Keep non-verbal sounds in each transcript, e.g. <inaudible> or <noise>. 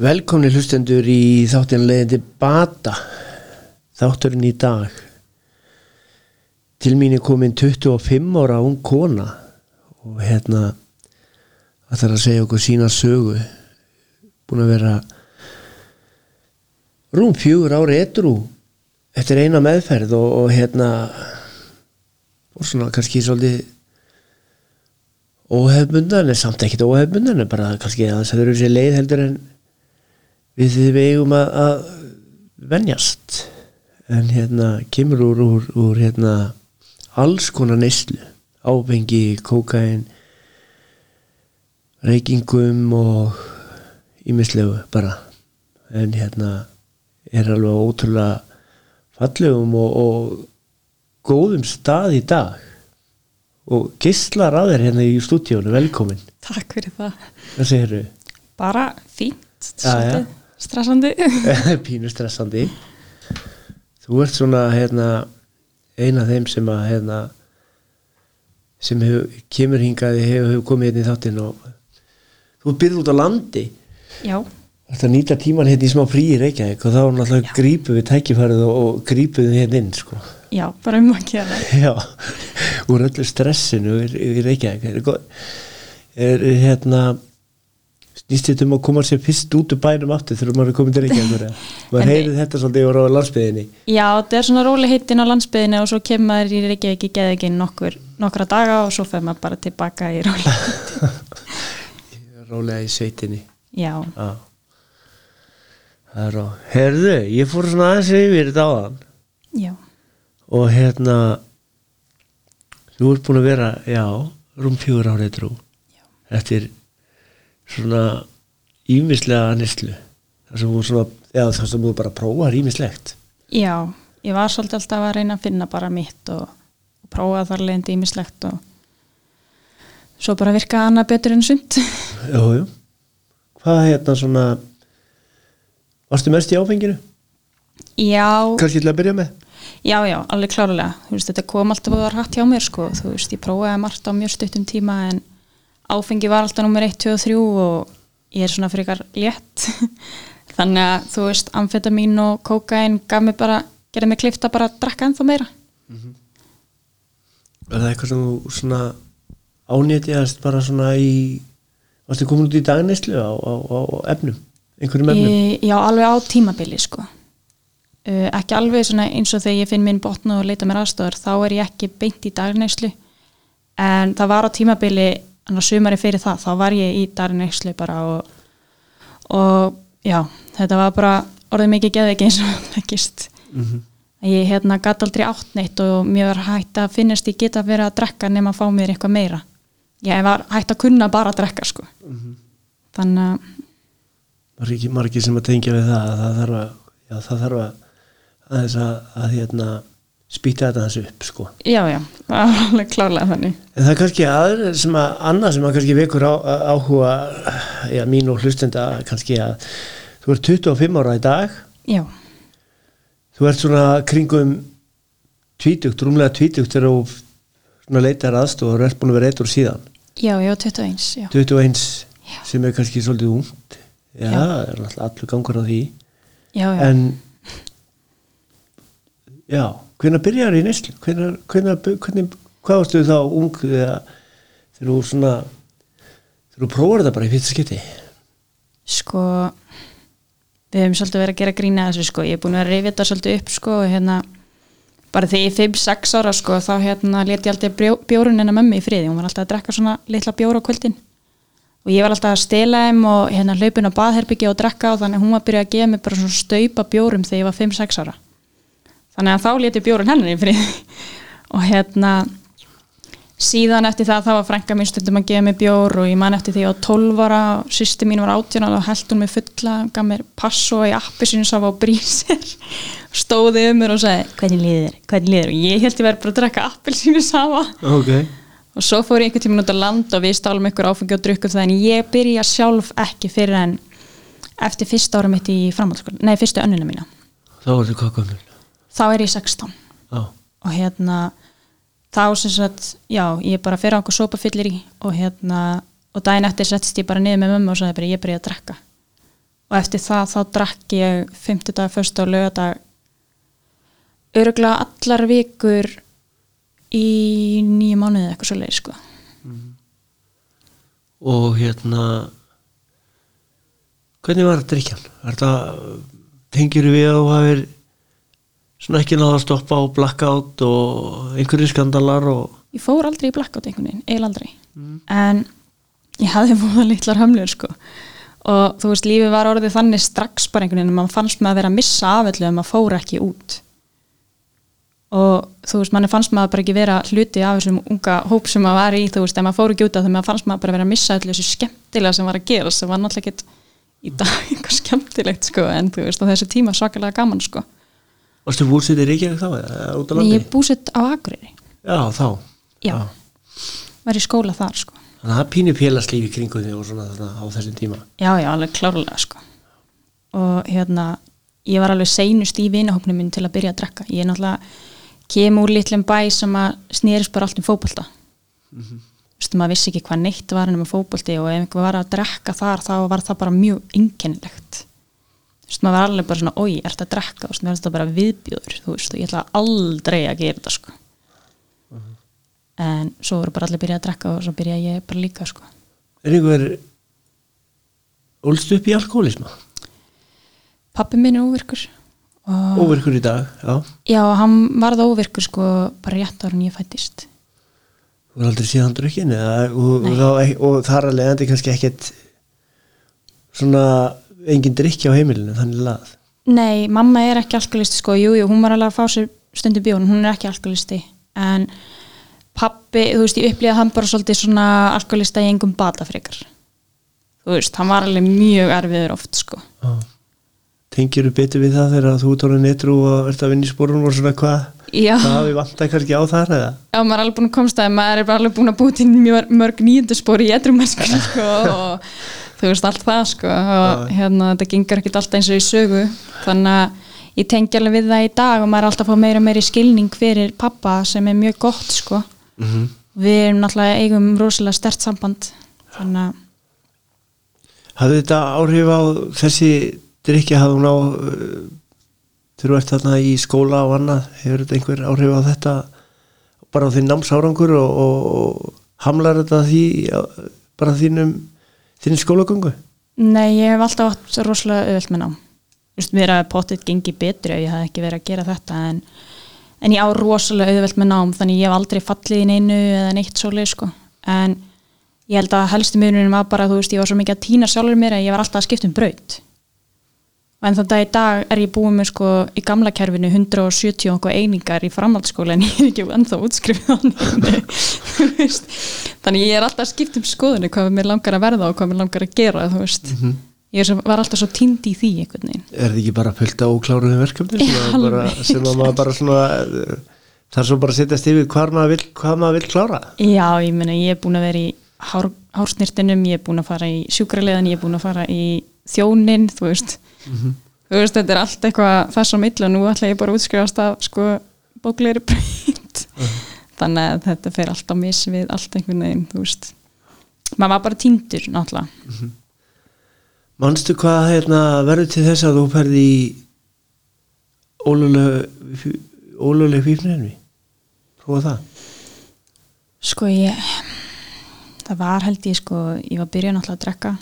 Velkomni hlustendur í þáttin leiðindi Bata. Þátturinn í dag. Til mín er komin 25 ára ung kona og hérna það þarf að segja okkur sína sögu. Búin að vera rúm fjögur ári etru eftir eina meðferð og, og hérna og svona kannski svolítið óhefbundan en samt ekkit óhefbundan en bara kannski að það eru sér leið heldur en við eigum að, að venjast. En hérna kemur úr, úr, úr hérna alls konar neyslu. Áfengi, kókain reykingum og ímislegu bara. En hérna er alveg ótrúlega fallegum og, og góðum stað í dag. Og gistlar að þér hérna í stúdíónu, velkomin. Takk fyrir það. hvað segir þau? Bara fínt, svolítið stressandi. <laughs> pínu stressandi þú ert svona hérna eina af þeim sem að hérna sem hef, kemur hingaði hefur hef komið hérna í þáttinn og þú byrð út á landi Já, Þetta nýta tíman hérna í smá frí í Reykjavík og þá náttúrulega grípu við tækifærið og, og grípuðum hérna inn sko. já, bara um að gera. <laughs> Já, úr öllu stressinu í, í Reykjavík er, er hérna snýst þetta um að koma sér fyrst út úr bænum aftur þegar maður er komin til Reykjavík <laughs> maður heyrið þetta svolítið yfir á landsbyðinni Já, þetta er svona róli heitin á landsbyðinu og svo kemur maður í Reykjavík í geðeginn nokkur, nokkra daga og svo fer maður bara tilbaka í róli. <laughs> Rólega í sveitinni. Já, Það er á Herðu, ég fór svona aðeins yfir þetta áðan. Já, og hérna þú ert búin að vera, já rúm fjögur árið trú eftir svona ímislega nýslu þar sem þú þú bara prófar ímislegt já, ég var svolítið alltaf að reyna að finna bara mitt og, og prófa þar leiðandi ímislegt og svo bara virka annað betur en sund. Jú, jú Hvað hérna svona Varstu mest í áfenginu? Já, Kannski til að byrja með? Já, já, alveg klárlega. Þú veist, þetta kom alltaf að vera hægt hjá mér, sko. Þú veist, ég prófaði margt á mjög stuttum tíma en áfengi var alltaf nummer 1, 2 og 3 og ég er svona frekar létt. <laughs> Þannig að, þú veist, amfetamin og kókain gaf mér bara, gerði mig klifta bara að drakka ennþá meira. Er það eitthvað sem þú svona ánýtjaðast bara svona í Varstu komin út í dagneyslu á, á, á, á efnum? Einhverjum efnum? Ég, já, alveg á tímabili, sko. Uh, ekki alveg svona eins og þegar ég finn minn botn og leita mér aðstofar, þá er ég ekki beint í dagneyslu. En það var á tímabili, annars sumari fyrir það, þá var ég í dagneyslu bara og, og já, þetta var bara orðið mikið geði ekki eins og það þekkist. Mm Ég hérna gatt aldrei átt neitt og mér var hægt að finnast ég geta verið að drekka nema að fá mér eitthvað meira. Ég var hægt að kunna bara að drekka, sko. Þannig að Margir, sem að tengja við það að það þarf að, já, það þarf að aðeins að, að hérna spýta þetta hans upp sko. Já, já, alveg klárlega þannig. En það er kannski aður sem að annað sem að kannski vekur á, áhuga já, mín og hlustenda kannski að þú ert 25 ára í dag Já, þú ert svona kringum tvítugt, rúmlega tvítugt þegar þú leitar aðstof og ert búin að vera eitt úr síðan já, já, 21, já. 21 Já. sem er kannski svolítið ungt já, það er allur gangur á því Já, já. en já, hvernig byrjar í neyslu hvernig, hvernig, hvernig hvað varstu þá ung þegar þú svona þú prófar þetta bara í fyrsta skipti Sko, við hefum svolítið verið að gera grína þessu, sko. Ég er búin að vera að þetta svolítið upp, sko, hérna, bara þegar ég er 5-6 ára, sko, þá hérna leti ég alltaf bjó, bjórun hennar mömmu í friði. Hún var alltaf að drekka svona litla bjóra á kvöldin. Og ég var alltaf að stela þeim og hérna hlaupin á baðherbyggja og drekka og þannig að hún var að byrja að gefa mig bara svona staupa bjórum þegar ég var 5-6 ára. Þannig að þá leti bjórun hennar í friði. <laughs> og hérna, síðan eftir það þá var frænka mín stundum að gefa mig bjór og ég man eftir því að 12 ára sýsti mín var 18 ára og held hún mig fulla gaf mér passo í appi sín sá á brísir <laughs> stóði um mér og sagði hvernig líður, hvernig líður og ég held ég verið bara að drekka appil sínu <laughs> sama. Ok, og svo fór ég einhvern tímann út á land og við stálum ykkur áfengi og drukkum það en ég byrja sjálf ekki fyrir en eftir fyrsta ára mitt í framhaldsskóla nei, fyrstu önnuna mína. Þá er þetta þá er ég 16 já, og hérna þá sem sagt, já, ég bara fyrir á okkur sopafyllir í og hérna og daginn eftir settist ég bara niður með mömmu og sagði bara ég byrja að drekka og eftir það þá drakk ég 50 dag, först og lögadag öruglega allar vikur í nýju mánuði eitthvað svo leið sko. og hérna hvernig var drikjan? Er þetta tengir við að þú hafir svona ekki náða að stoppa á blackout og einhverju skandalar og ég fór aldrei í blackout einhvern veginn, eiginlega aldrei. En ég hafði fóða litlar hömlur sko. Og þú veist, lífið var orðið þannig strax bara einhvern veginn, mann fannst með að vera að missa aföllu ef maður fór ekki út. Og þú veist, mann fannst maður bara ekki vera hluti af þessum unga hóp sem maður var í, þú veist, ef maður fór ekki út af þegar maður fannst maður bara vera að missa allir þessu skemmtilega sem var að gera, sem var náttúrulega ekkert í dag <laughs> eitthvað skemmtilegt sko en þú veist, á þessu tíma svakalega gaman sko Varstu búsið í Reykjavík þá eða út á Nei, landi? ég er búsett á Akureyri. Já, þá. Já, var í skóla þar sko. Þannig að það er pínu pélaslíf í kringu þig og svona þarna á þessum tíma. Já, já, alveg klárlega sko. Og hérna ég var alveg seinust í vinahópnum minn til að byrja að drekka. Ég er náttúrulega kem úr litlum bæ sem að snerist bara allt um fótbolta. Mm -hmm. Vistu, maður vissi ekki hvað neitt var ennum fótbolti og ef einhver var að drekka þar þá var það bara mjög einkennilegt Vistu, maður var alveg bara svona, oi, ert að drekka? Og þetta bara viðbjóður, þú veist, og ég ætla aldrei að gera þetta sko. En svo voru bara allir byrjað að drekka og svo byrjaði ég bara líka sko. Er einhver ólst upp í alkoholisma? pappi minn er óvirkur og Óverkur í dag, já. Já, hann varð óvirkur sko bara rétt ára en ég fættist Þú er aldrei síðan drukkin eða, og, og, þá, og þar að leiðandi kannski ekkert svona engin drikki á heimilinu þannig lað. Nei, mamma er ekki alkoholisti sko, jú, jú, hún var alveg að fá sér stundu bjón, hún er ekki alkoholisti en pappi, þú veist, ég upplýði hann bara svolítið svona alkoholista í engum bata frekar. Þú veist, hann var alveg mjög erfiður oft sko. Tengir þú betur við það þegar þú tóra netru og ert að vinna í spórunum og svona hvað? Hvað hafi vantað kannski á þar eða? Já, maður er alveg búin að komst að maður er alveg búin að búið til mjög mörg nýjönduspor í edrumennsku sko <laughs> og þú veist allt það sko. Og hérna þetta gengur ekkert alltaf eins og í sögu. Þannig að ég tengi alveg við það í dag og maður er alltaf að fá meira og meiri skilning fyrir pappa sem er mjög gott sko. Mm -hmm. við erum náttúrulega eigum rosalega stert samband. Þannig að Hafði þetta áhrif á þessi drikki hafði hún á uh, þú ert þarna í skóla og annað hefur þetta einhver áhrif á þetta? Bara á þinn námsárangur og, og, og hamlar þetta því bara þínum þín skólagöngu Nei, ég hef alltaf átt rosalega auðvelt með nám. Mér að potið gengi betri ef ég hafði ekki verið að gera þetta en, en ég á rosalega auðvelt með nám þannig ég hef aldrei fallið í neinu eða neitt svoleið sko. En ég held að helstu miðurinn var bara, þú veist, ég var svo mikið að týna sjálfur mér að ég var alltaf að skipta um braut. En þann dag í dag er ég búið með sko í gamla kerfinu 170 og eitthvað einingar í framhaldsskóla en ég er ekki ennþá útskrifið á <laughs> veist. Þannig ég er alltaf að skipta um skoðinu hvað mér langar að verða og hvað mér langar að gera, þú veist. Ég er var alltaf svo tínd í því einhvern veginn. er þetta ekki bara pölda og kláruðum verkefni sem, að bara, alveg. sem að maður bara svona það er svo bara að setjast yfir hvað maður vill, hvað maður vill klára Já, ég meina, ég er búin að vera í hár, hársnirtinum, ég er búin að fara í sjúkraleðan, ég er búin að fara í þjónin, þú veist. Þú veist, þetta er allt eitthvað þess að milla og nú ætla ég bara að útskrifast af sko bóklegri breynt. <laughs> Þannig að þetta fer alltaf mis við allt einhvern veginn, þú veist. Maður var bara týndur, náttúrulega. manstu hvað hérna, verður til þess að þú ferði í óluleg fífnirni prófa það Sko ég það var held ég sko ég var byrjað náttúrulega að drekka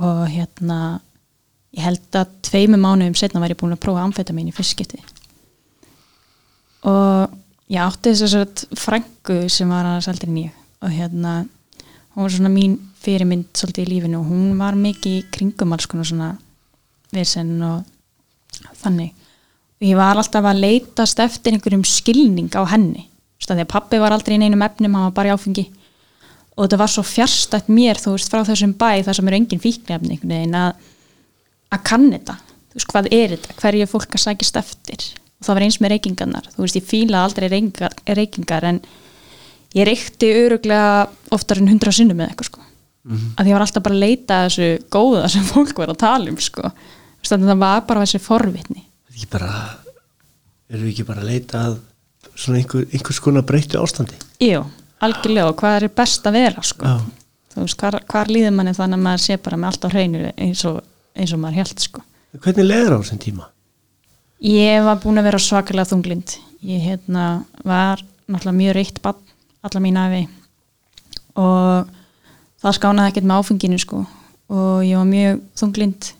og hérna ég held að tveimur mánuðum setna var ég búin að prófa amfetamin í fyrstskipti. Og ég átti þess að frængu sem var að en ég. Og hérna hún var svona mín fyrirmynd svolítið í lífinu og hún var mikið kringum alls konar svona virsen og þannig. Og ég var alltaf að leitast eftir einhverjum skilning á henni. Því að pappi var aldrei í neinum efnum, hann var bara í áfengi. Og þetta var svo fjärstætt mér þú veist frá þessum bæ þar sem eru engin fíknefni einhvern veginn að að kann þetta, þú veist hvað er þetta? Hverju er fólk að sækist eftir? Og það var eins með reykingarnar, þú veist ég fíla aldrei reykingar, reykingar en ég reykti öruglega oftar en hundra sinnum með eitthvað sko. Að ég var alltaf bara að leita að þessu góða sem fólk var að tala um sko. Þannig að það var bara þessi forvitni. Erum við ekki bara að leita að svona einhver, einhvers konar breyttu ástandi? Jú, algjörlega og hvað er best að vera sko. Já. þú veist, hvar, hvar líður manni þannig að maður sé bara með allt á hreinu eins og, eins og maður held sko hvernig leður á þessum tíma? Ég var búin að vera svakalega þunglind. Ég hérna, var náttúrulega mjög reitt bann alla mín afi og það skánaði ekkert með áfenginu sko og ég var mjög þunglind.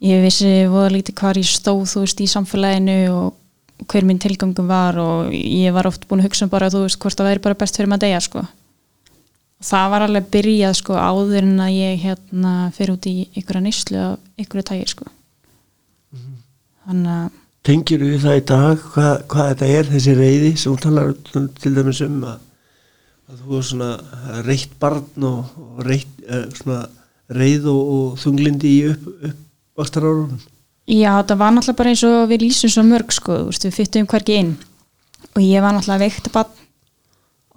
Ég vissi voða lítið hvar ég stóð þú veist í samfélaginu og hver minn tilgangum var og ég var oft búin að hugsa bara þú veist hvort það væri bara best fyrir maður að deyja sko. Og það var alveg byrjað sko áður en að ég hérna fyrir út í ykkur að nýslu af ykkur að tægir sko. Þannig að Tengir við það í dag hvað, hvað þetta er þessi reyði sem hún talar um til dæmis um að, að þú er svona reitt barn og, og reitt, eh, svona reyð og, og þunglindi í upp, upp vastarárunum Já, það var náttúrulega bara eins og við lýsum svo mörg sko, þú við fyttum hverki inn og ég var náttúrulega veikt bann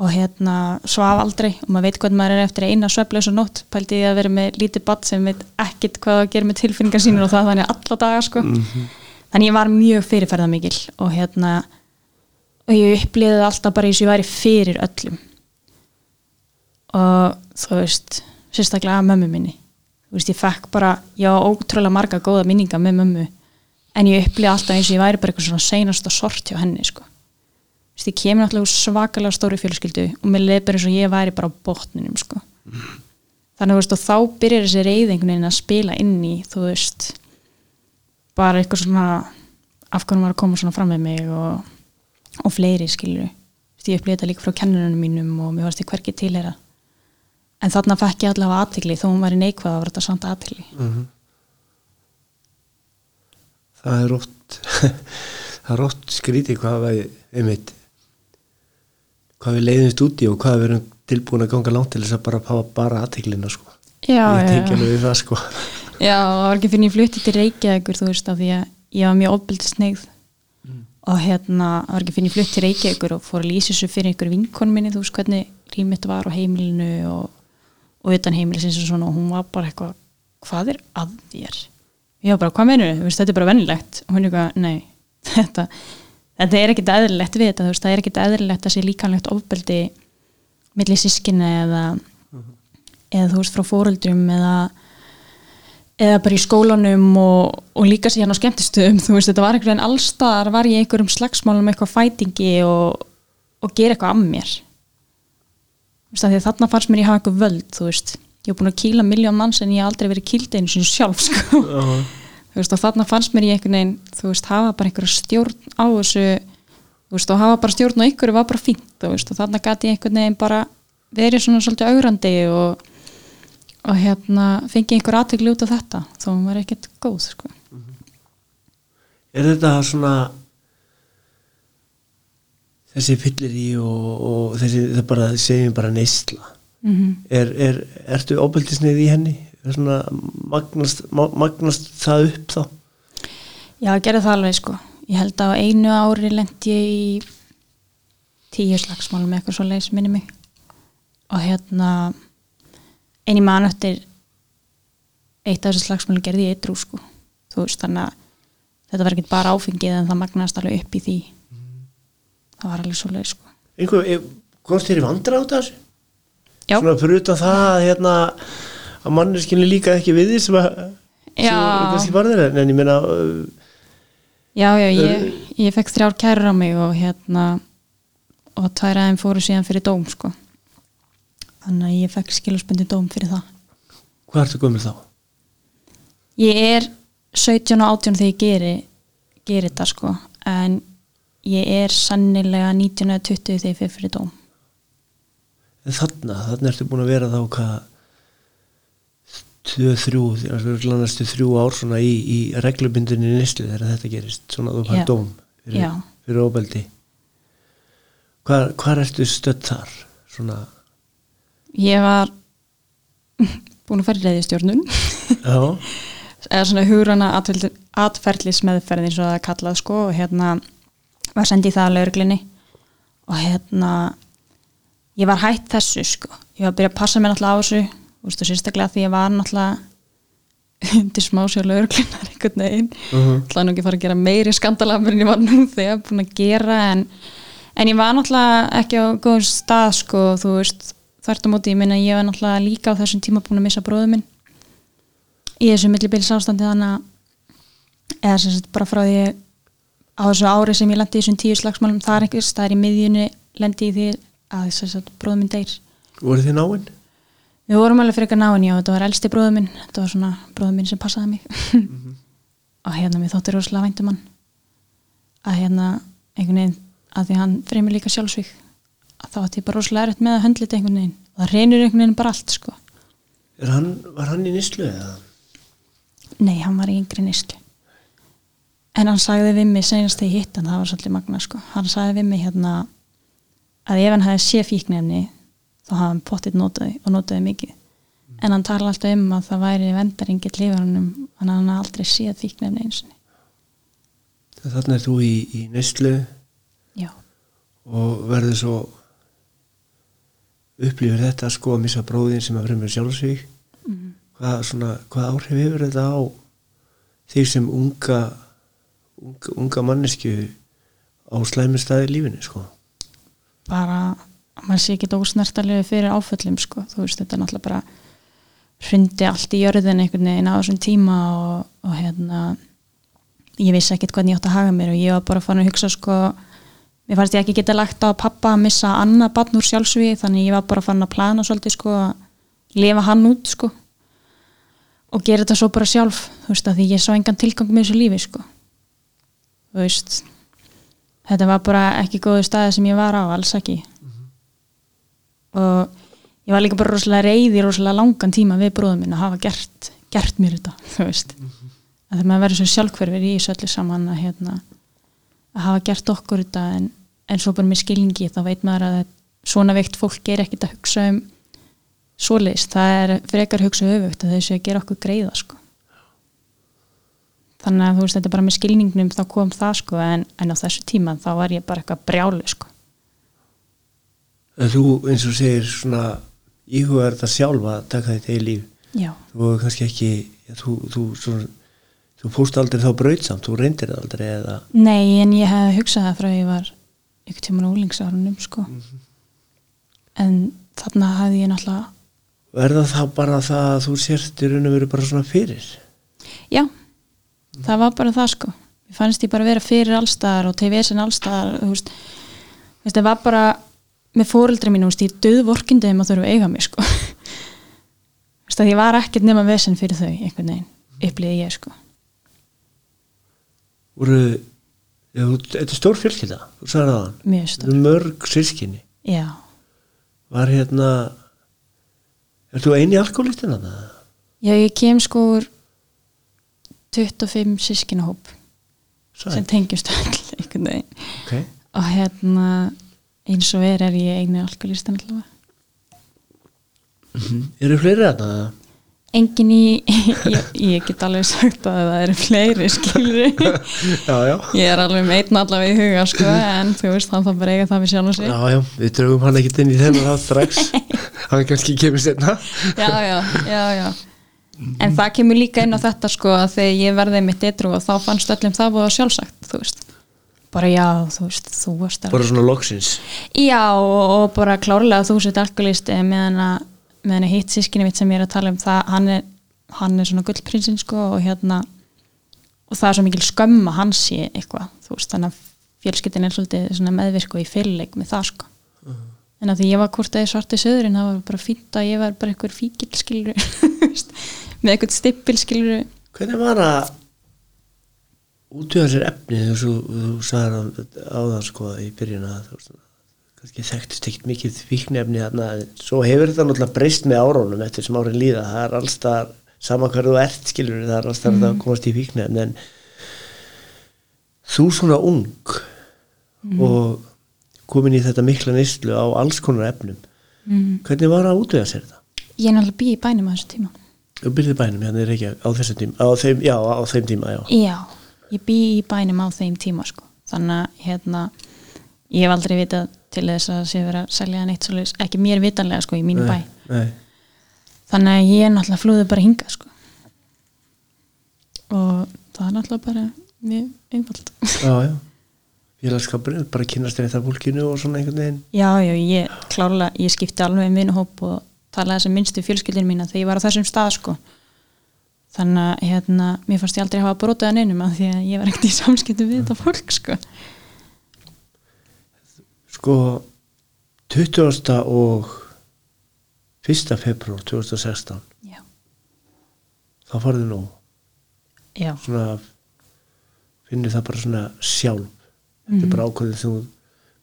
og hérna svaf aldrei og maður veit hvað maður er eftir eina sveflaus og nótt pældi ég að vera með lítið bann sem veit ekkit hvað að gera með tilfinningar sínur og það þannig alla daga sko. Þannig ég var mjög fyrirferða mikil og hérna og ég upplýði alltaf bara eins og ég væri fyrir öllum. Og þú veist sérstaklega að mömmu minni. Þú veist ég fekk bara, ég á ótrúlega marga góða minninga með mömmu en ég upplýði alltaf eins og ég væri bara eitthvað svona seinast og sort hjá henni sko veist ég kemur náttúrulega úr svakalega stóri fjölskyldu og mér bara eins og ég væri bara á botninum sko. Þannig þú veist þá byrjar þessi reyðingunin að spila inn í þú veist bara eitthvað svona af hvernig var að koma svona fram með mig og, og fleiri skilur ég upplýði þetta líka frá kennurunum mínum og mér varst ég hverki tilhera en þarna fekk ég allavega aðtikli þó hún var í neikvað að vera þetta samt aðtikli það er ótt <laughs> það er ótt skrítið hvað við einmitt hvað við leiðumst út í og hvað við erum tilbúin að ganga langt til þess að bara hafa bara aðteklina sko. Já, já, það sko. Já, það var ekki fyrir ég flutti til Reykjavíkur þú veist af því að ég var mjög ofbeldi sneigð og hérna, það var ekki fyrir ég flutti til Reykjavíkur og fór að lýsa þessu fyrir einhver vinkon minni, þú veist hvernig rýmitt var á heimilinu og, og utan heimilisins og svona. Og hún var bara eitthvað hvað er að þér? Ég var bara, hvað meinur þau? Þetta er bara vennilegt og hún er eitthvað, nei, <laughs> þetta þetta er ekkit eðlilegt við þetta, það er ekkit eðlilegt að sé líkanlegt ofbeldi milli sískinni eða eða þú veist frá fóreldrum eða eða bara í skólanum og, og líka síðan á skemmtistöðum þú veist, þetta var einhvern veginn allstar var ég einhverjum slagsmálum eitthvað fætingi og, og gera eitthvað að mér. Þú veist, af því að þarna fannst mér ég hafa eitthvað völd, þú veist. Ég hef búin að kýla miljón manns en ég aldrei verið kýld einu sinni sjálf, sko. Já. þú veist, og þarna fannst mér ég einhvern veginn þú veist, hafa bara einhverja stjórn á þessu þú veist, og hafa bara stjórn á ykkur var bara fínt, þú veist, og þarna gæti ég einhvern veginn bara verið svona svolítið augrandi og, og hérna fengi einhver aðtegli út af þetta þó hún var ekkert góð, sko. Er þetta svona þessi fyllir í og, og þessi, það bara, segjum bara neysla. Mm -hmm. er, er, ertu óbeltisnið í henni? er svona magnast, ma- magnast það upp þá. Já, ég gerði það alveg, sko. Ég held að á einu ári lendi ég í tíu slagsmálum með eitthvað svo leis minni mig. Og hérna en ég man eftir eitt af þessu slagsmálum gerði ég eitrú, sko. Þú veist, þannig að þetta var ekki bara áfengið en það magnast alveg upp í því. Það var alveg svo leis, sko. Einhver, eh, komst þér í vandra át þessu? Já. svona fyrir utan það að, hérna, að manneskinu líka ekki við því sem að kannski varðir en ég meina uh, Já, já, ég, ég fekk þrjár kærur á mig og hérna og tvær aðeim fóru síðan fyrir dóm sko. þannig að ég fekk skilusbundi dóm fyrir það hvað ertu gömur þá? Ég er 17 og 18 þegar ég geri geri þetta sko en ég er sannilega 19 eða 20 þegar ég fyrir fyrir dóm En þarna, þarna ertu búin að vera þá hvað tvö, þrjú, næstu þrjú ár svona í, í reglubindinni nýslu þegar þetta gerist, svona þú fær dóm fyrir, fyrir óbeldi Hvar, hvar ertu stödd þar? Svona, Ég var <laughs> búin að fara í reyðistjórnun <laughs> eða svona hugurana atferðlis meðferð eins og það kallað sko og hérna var sendið það að lauruglinni og hérna ég var hætt þessu sko. Ég var að byrja að passa mér náttúrulega á þessu og sérstaklega því ég var náttúrulega <laughs> undir smásjá lauruglinnar einhvern veginn Mhm. ætlaði nú ekki að fara að gera meiri skandalafur en ég var nú <laughs> þegar búin að gera en, en ég var náttúrulega ekki á góðum stað sko þú veist þvert á móti, ég minna ég var náttúrulega líka á þessum tíma búin að missa bróðu minn í þessu millibils ástandi þannig að eða sem sagt bara frá því á þessu ári sem ég lendi í þessum tíu slagsmálum er einhvers, það er í miðjunni lendi í því að sem sagt bróðum minn deyr voru þið náinn? Við vorum alveg frekar náinn, já, þetta var elsti bróðum minn þetta var svona bróðum minn sem passaði mig <laughs> og hérna mér þóttir rosalega væntum hann að hérna einhvern veginn, að því hann fremur líka sjálfsvík að þá ætti ég bara rosalega erfitt með að höndla þetta einhvern veginn og það reynir einhvern veginn bara allt sko hann, var hann í nýslu eða? Nei, hann var í yngri nýslu. En hann sagði við mig senast þegar ég hitt hann, það var svolítið magna sko. Hann sagði við mig hérna þá hafði hann pottitt notaði og notaði mikið. En hann tala alltaf um að það væri vendaringill lífarunum hann hafði aldrei séð fíknefni eins og Þannig er þú í, í nýslu Já, og verður svo upplifir þetta sko að missa bróðin sem að fremur sjálfsvík Mhm. hvað, svona, hvað áhrif hefur þetta á því sem unga unga, unga mannesku á í lífinu sko bara að maður sé ekki ósnertalegu fyrir áföllum sko. þú veist, þetta er náttúrulega bara hrundi allt í jörðin einhvern veginn á þessum tíma og, og hérna ég vissi ekkert hvernig ég átt að haga mér og ég var bara farin að hugsa sko mér fannst ég ekki geta lagt á pappa að missa annað barn úr sjálfsvíði þannig ég var bara farin að plana svolítið sko að lifa hann út sko og gera þetta svo bara sjálf þú veist að því ég sá engan tilgang með þessu lífi sko þú veist þetta var bara ekki góðu staði sem ég var á, alls ekki og ég var líka bara rosalega reyði rosalega langan tíma við bróðum minn að hafa gert, gert mér þetta <laughs> þú veist. Að þegar maður verður svo sjálfhverfir í þessu öllu saman að, hérna, að hafa gert okkur þetta en, en svo bara með skilningi þá veit maður að svona veikt fólk er ekkit að hugsa um svoleiðis, það er frekar hugsa öfugt að þessu að gera okkur greiða sko. Þannig að þú veist þetta bara með skilningnum þá kom það sko en, en á þessu tíma þá var ég bara eitthvað brjálu sko þú eins og segir svona íhugaður þetta sjálfa að taka þetta í líf já, þú hefur kannski ekki þú, þú, svona, þú fórst aldrei þá brautsamt þú reyndir það aldrei eða? Nei en ég hef hugsað það frá að ég var ykkur tíma úlingsárunum sko. En þarna hafði ég náttúrulega verða það bara það að þú sért í raun og veru bara svona fyrir? Já, það var bara það sko. Ég fannst ég bara vera fyrir allstaðar og TVS-in allstaðar þú veist, þú veist, það var bara með fóreldri mínu, þú veist, ég döð vorkindi um að þurfa að eiga mig sko. Þú veist, að ég var ekkert nema vesen fyrir þau einhvern veginn, upplýði ég sko. Voru já, þetta er stór fjölskylda þú sagði það hann mjög stór, eru mörg sískinni já. Var hérna er þú eini alkoholistin að það? já, ég kem sko úr 25 sískinahóp sem tengjumst öll einhvern veginn. Ok. Og hérna eins og er er ég einu alkoholistan allavega eru fleiri að það? engin í <laughs> ég, ég get alveg sagt að það eru fleiri skilri <laughs> já, já. Ég er alveg með einn allavega í huga sko, en þú veist hann þá bara eiga það við sjálf og sig. Já, já, við draugum hann ekkert inn í þennan þá strax. <laughs> Hann kannski kemur setna já, já, já, já. En það kemur líka inn á þetta sko að þegar ég verði mitt eitru og þá fannst öllum það búið sjálfsagt, þú veist bara já, þú veist, þú varst bara svona loksins? Já, og, og bara klárlega þú sett alkoholist meðan að að hitt sískinni mitt sem ég er að tala um það, hann er, hann er svona gullprinsinn sko og hérna og það er svo mikil skömm að hann sé eitthvað, þú veist, þannig að fjölskyldin er svolítið meðvirk og í fyrirleik með það sko. En að því ég var hvort að ég svarti söðurinn, það var bara fínt að ég var bara einhver fíkil skilur <laughs> með einhvern stippil skilur hvernig var að útjöða sér efni þú, þú, þú sagði á það sko í byrjun að kannski þekktist ekkert mikið fíknefni þarna svo hefur þetta náttúrulega breyst með árónum eftir sem árin líða, það er alls það sama hvað þú ert skilur það er alls það að komast í fíknefni en þú svona ung og komin í þetta mikla neyslu á alls konar efnum mm. hvernig var að útvega sér þetta? Ég er náttúrulega býð í bænum á þessu tíma Þú byrðið bænum hérna í Reykjavík á þessum tíma, á þeim, já, á þeim tíma, já. Já, ég bý í bænum á þeim tíma sko. þannig að hérna, ég hef aldrei vitað til þess að sé verið að selja neitt svoleiðis, ekki mér vitanlega sko, í mínu bæ Nei, þannig að ég er náttúrulega flúði bara hingað sko. og það er náttúrulega bara mjög einfalt já, já. Félagskapurinn, bara kynast þér þetta fólkinu og svona einhvern veginn. Já, já, ég klárlega, ég skipti alveg um vinuhóp og talaði sem minnstu fjölskyldin mína þegar ég var á þessum stað sko. Þannig að hérna, mér fannst ég aldrei hafa brotið að neinum að því að ég var ekkert í samskiptum við þetta fólk sko. sko 20. og 1. februar 2016 já, þá farðu nú já, svona finnir það bara svona sjálf þetta er bara ákvörðin þú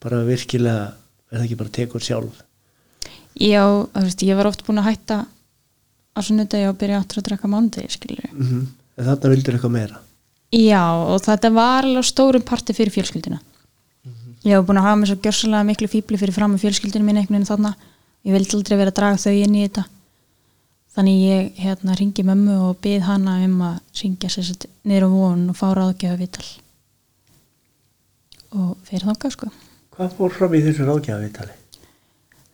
bara virkilega er það ekki bara tekur sjálf já þú veist, ég var oft búin að hætta á sunnudegi og byrja áttur að drekka mándegi skilur mm -hmm. þarna vildur eitthvað meira Já, og þetta var alveg á stórum parti fyrir fjölskyldina. Ég hef búin að hafa mér svo gjörsalega miklu fíbli fyrir fram með fjölskyldinu mín einhvern veginn þarna. Ég vildi aldrei vera að draga þau inn í þetta. Þannig ég hérna ringi mömmu og bið hana um að ringja sér á von og fá ráðgjöfa vital. Og fyrir þangað sko. hvað fór fram í þessu ráðgjafa viðtali?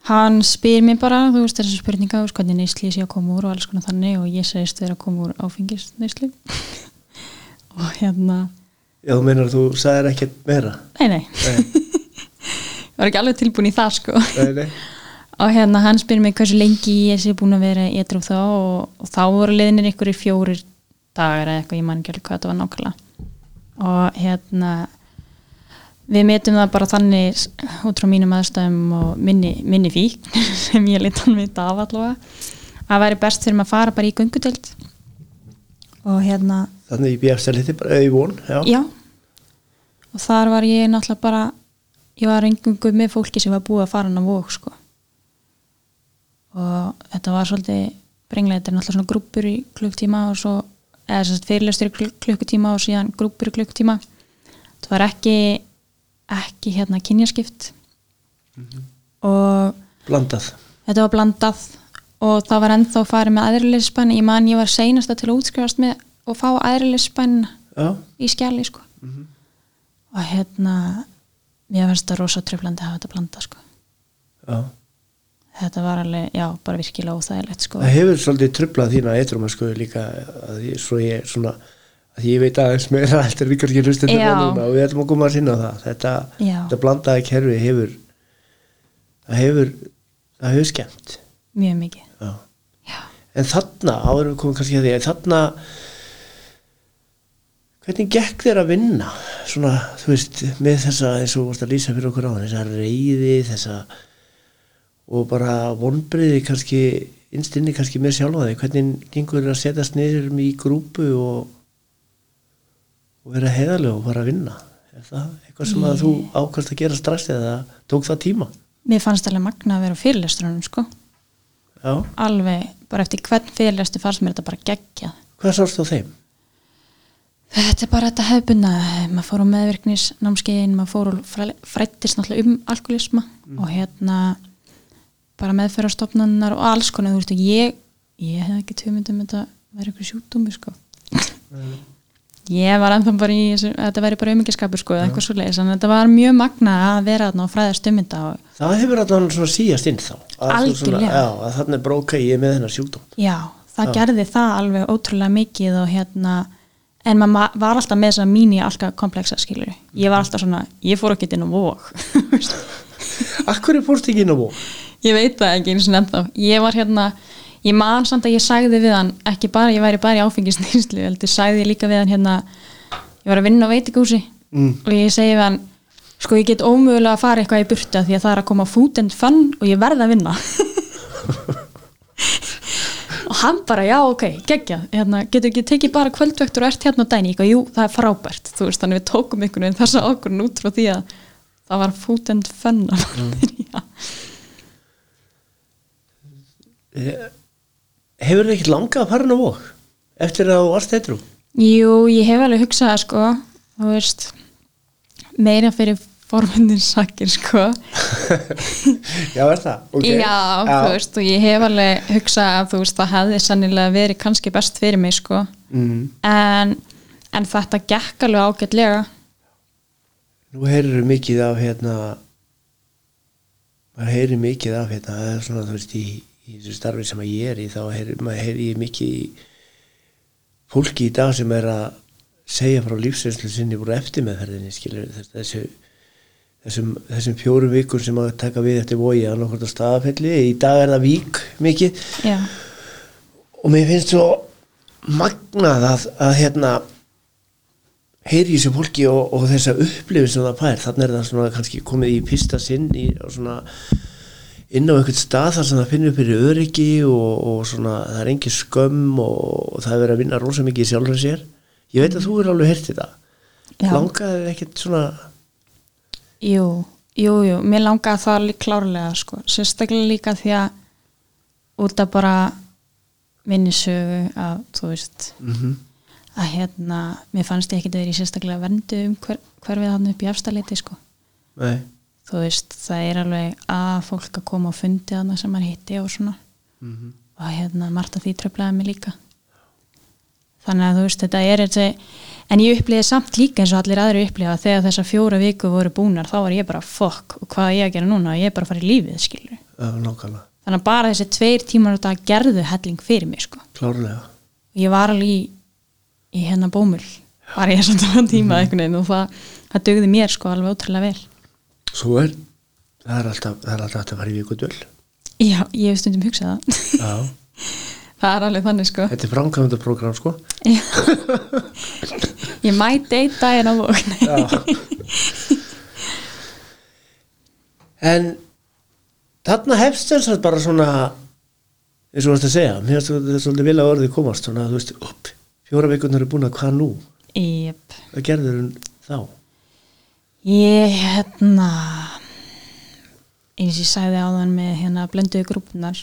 Hann spyr mér bara, þú veist þessi spurninga, veist hvernig neysli sé að koma úr og alls konar þannig og ég segist vera að koma úr áfengisneysli. <laughs> og hérna, Já, þú meinar að þú sagðir ekkert meira nei nei. Nei, <laughs> ég var ekki alveg tilbúin í það sko nei, nei. <laughs> og hérna hann spyrir mig hversu lengi ég sé búin að vera í eitthvað þá og, og þá voru liðinir einhverjir fjórir dagar eða eitthvað, ég man ekki alveg hvað þetta var nákvæmlega og hérna við metum það bara þannig út frá mínum aðstæðum og minni, minni fík <laughs> sem ég lit hann vita af allavega að væri best fyrir maður að fara bara í göngudeld og hérna Þannig ég bjöfst að liti bara í von já. Já. Og þar var ég náttúrulega bara ég var engungu með fólki sem var búið að fara hann á vók sko. Og þetta var svolítið brenglega, þetta er náttúrulega svona grúpur í klukktíma og svo eða að fyrirlestur í klukk- klukkutíma og síðan grúpur í klukktíma þetta var ekki ekki hérna kynjaskipt. Og Blandað. þetta var blandað og það var ennþá farið með aðrileyspann ég man ég var seinasta til að útskrifast með og fá aðrileyspann Já, í skjali sko. Og hérna mér finnst þetta rosa tröflandi að hafa þetta blanda sko. Já. Þetta var alveg, já, bara virkilega óþægilegt sko. Það hefur svolítið trublað þína eitthvað sko líka að ég, svo ég svona að ég veit aðeins meira <laughs> eftir við kannski hlustum Já. núna og við ætlum að koma að sinna það. Þetta, þetta blandaði kerfi hefur það hefur það hefur skemmt. Mjög mikið. Já. já, en þarna, áður við komum kannski að því þarna hvernig gekk þér að vinna? Svona, þú veist, með þessa eins og vorst að lýsa fyrir okkur á þessa reyði, þessa og bara vonbriði kannski innst inni kannski með sjálfa þig. Hvernig gengur þér að setjast niður í grúpu og og vera heiðarlega og fara að vinna. Er það eitthvað sem að þú ákvæmst að gera strax eða tók það tíma? Mér fannst alveg magna að vera á fyrirlesturunum sko. Já, alveg, bara eftir hvern fyrirlestu fannst mér þetta bara geggjað. Hvað sást á þeim? þetta er bara þetta hefbunna maður fór á meðvirknis námskeiðin maður fór og fræ- fræddist náttúrulega um alkoholisma og hérna bara meðferðarstofnannar og alls konar þú veist og ég, ég hef ekki tömynd um þetta væri eitthvað sjúkdómi sko ég var ennþá bara í þetta væri bara aumingiskapur sko eða eitthvað svo leiðis, en þetta var mjög magna að vera þarna og fræðast um þetta og Það hefur allan svona síast inn þá að Algjörlega. Að er bróka ég með hennar sjúkdóm Já, það Já. gerði það alveg ótrúlega mikið og hérna en maður ma- var alltaf með þessa mín í alltaf kompleksa skilur ég var alltaf svona, ég fór ekki inn á vók Akkur er fórst ekki inn á bó? ég veit það ekki eins og ennþá ég var hérna, ég man samt að ég sagði við hann ekki bara, ég væri bara í áfengisnýslu heldur sagði ég líka við hann hérna ég var að vinna á veitikúsi Mm. og ég segi við hann sko ég get ómögulega að fara eitthvað í burta því að það er að koma food and fun og ég verð að vinna. <laughs> Og hann bara já ok, geggja hérna, getur ekki tekið bara kvöldvektur og ert hérna á dæni, ég jú það er frábært. Þú veist þannig við tókum einhvern veginn þessa okkur út frá því að það var food and fun að byrja Eh, Hefur þið ekkert langað að fara inn á bó? Eftir að þú varst eitthrú? Jú, ég hef alveg hugsað sko, þú veist meira fyrir formundin sakir sko <laughs> Já, er það? Okay. já, þú veist, og ég hef alveg hugsað að þú veist, það hefði sannilega verið kannski best fyrir mig sko mm. en, en þetta gekk alveg ágætlega Nú heyrir mikið af hérna maður heyrir mikið af hérna það er svona þú veist í, í þessu starfi sem ég er í þá maður heyrir mikið í fólki í dag sem er að segja frá lífsreynslu sinni voru eftir meðferðinni skilur þessu þessum, þessum fjórum vikur sem að taka við eftir vogi að nokkurt á staðafelli í dag er það vík mikið. Já, og mér finnst svo magnað að, að hérna heyri þessu fólki og, og þessa upplifin sem það fær, þannig er það svona kannski komið í pista sinn í, svona inn á einhvern stað þar sem það finnur fyrir öryggi og, og svona það er engin skömm og, og það er verið að vinna rosa mikið í sjálfur sér. Ég veit að þú er alveg þetta. Já. langaði þig ekkert svona Jú, jú, jú, mér langaði það klárlega sko, sérstaklega líka því að út af bara minni sögu að þú veist mm að hérna, mér fannst ég ekki að vera í sérstaklega verndu um hver, hverfið hann upp í afstæðleiti sko, nei, þú veist það er alveg að fólk að koma og fundi þarna sem maður hitti og svona. Mm og hérna Marta því tröflaði mig líka. Þannig að þú veist þetta er þessi en ég upplýði samt líka eins og allir aðri upplýða þegar þessar fjóra viku voru búnar þá var ég bara fokk og hvað á ég að gera núna? Ég er bara að fara í lífið skilur nákvæmlega, þannig að bara þessi tveir tímar þetta gerðu helling fyrir mig sko. Klárlega. Ég var alveg í, í hérna bómul bara ég svona tíma einhvern veginn og það, það dögði mér sko alveg ótrúlega vel svo er það er alltaf, það er alltaf að fara í vikudöl já, ég hef stundum hugsað það. Já, <laughs> það er alveg þannig sko. Þetta er framkvæmda program sko. Ég mæti einn daginn á vókn Já. en þarna hefst þess að bara svona eins og þú varst að segja mér finnst þetta svolítið vilja orðið komast svona að þú veist, upp, fjóra vikurnar eru búin að hvað nú? Jep. hvað gerður hún þá Ég hérna eins og ég sagði áðan með hérna blönduðu grúpunar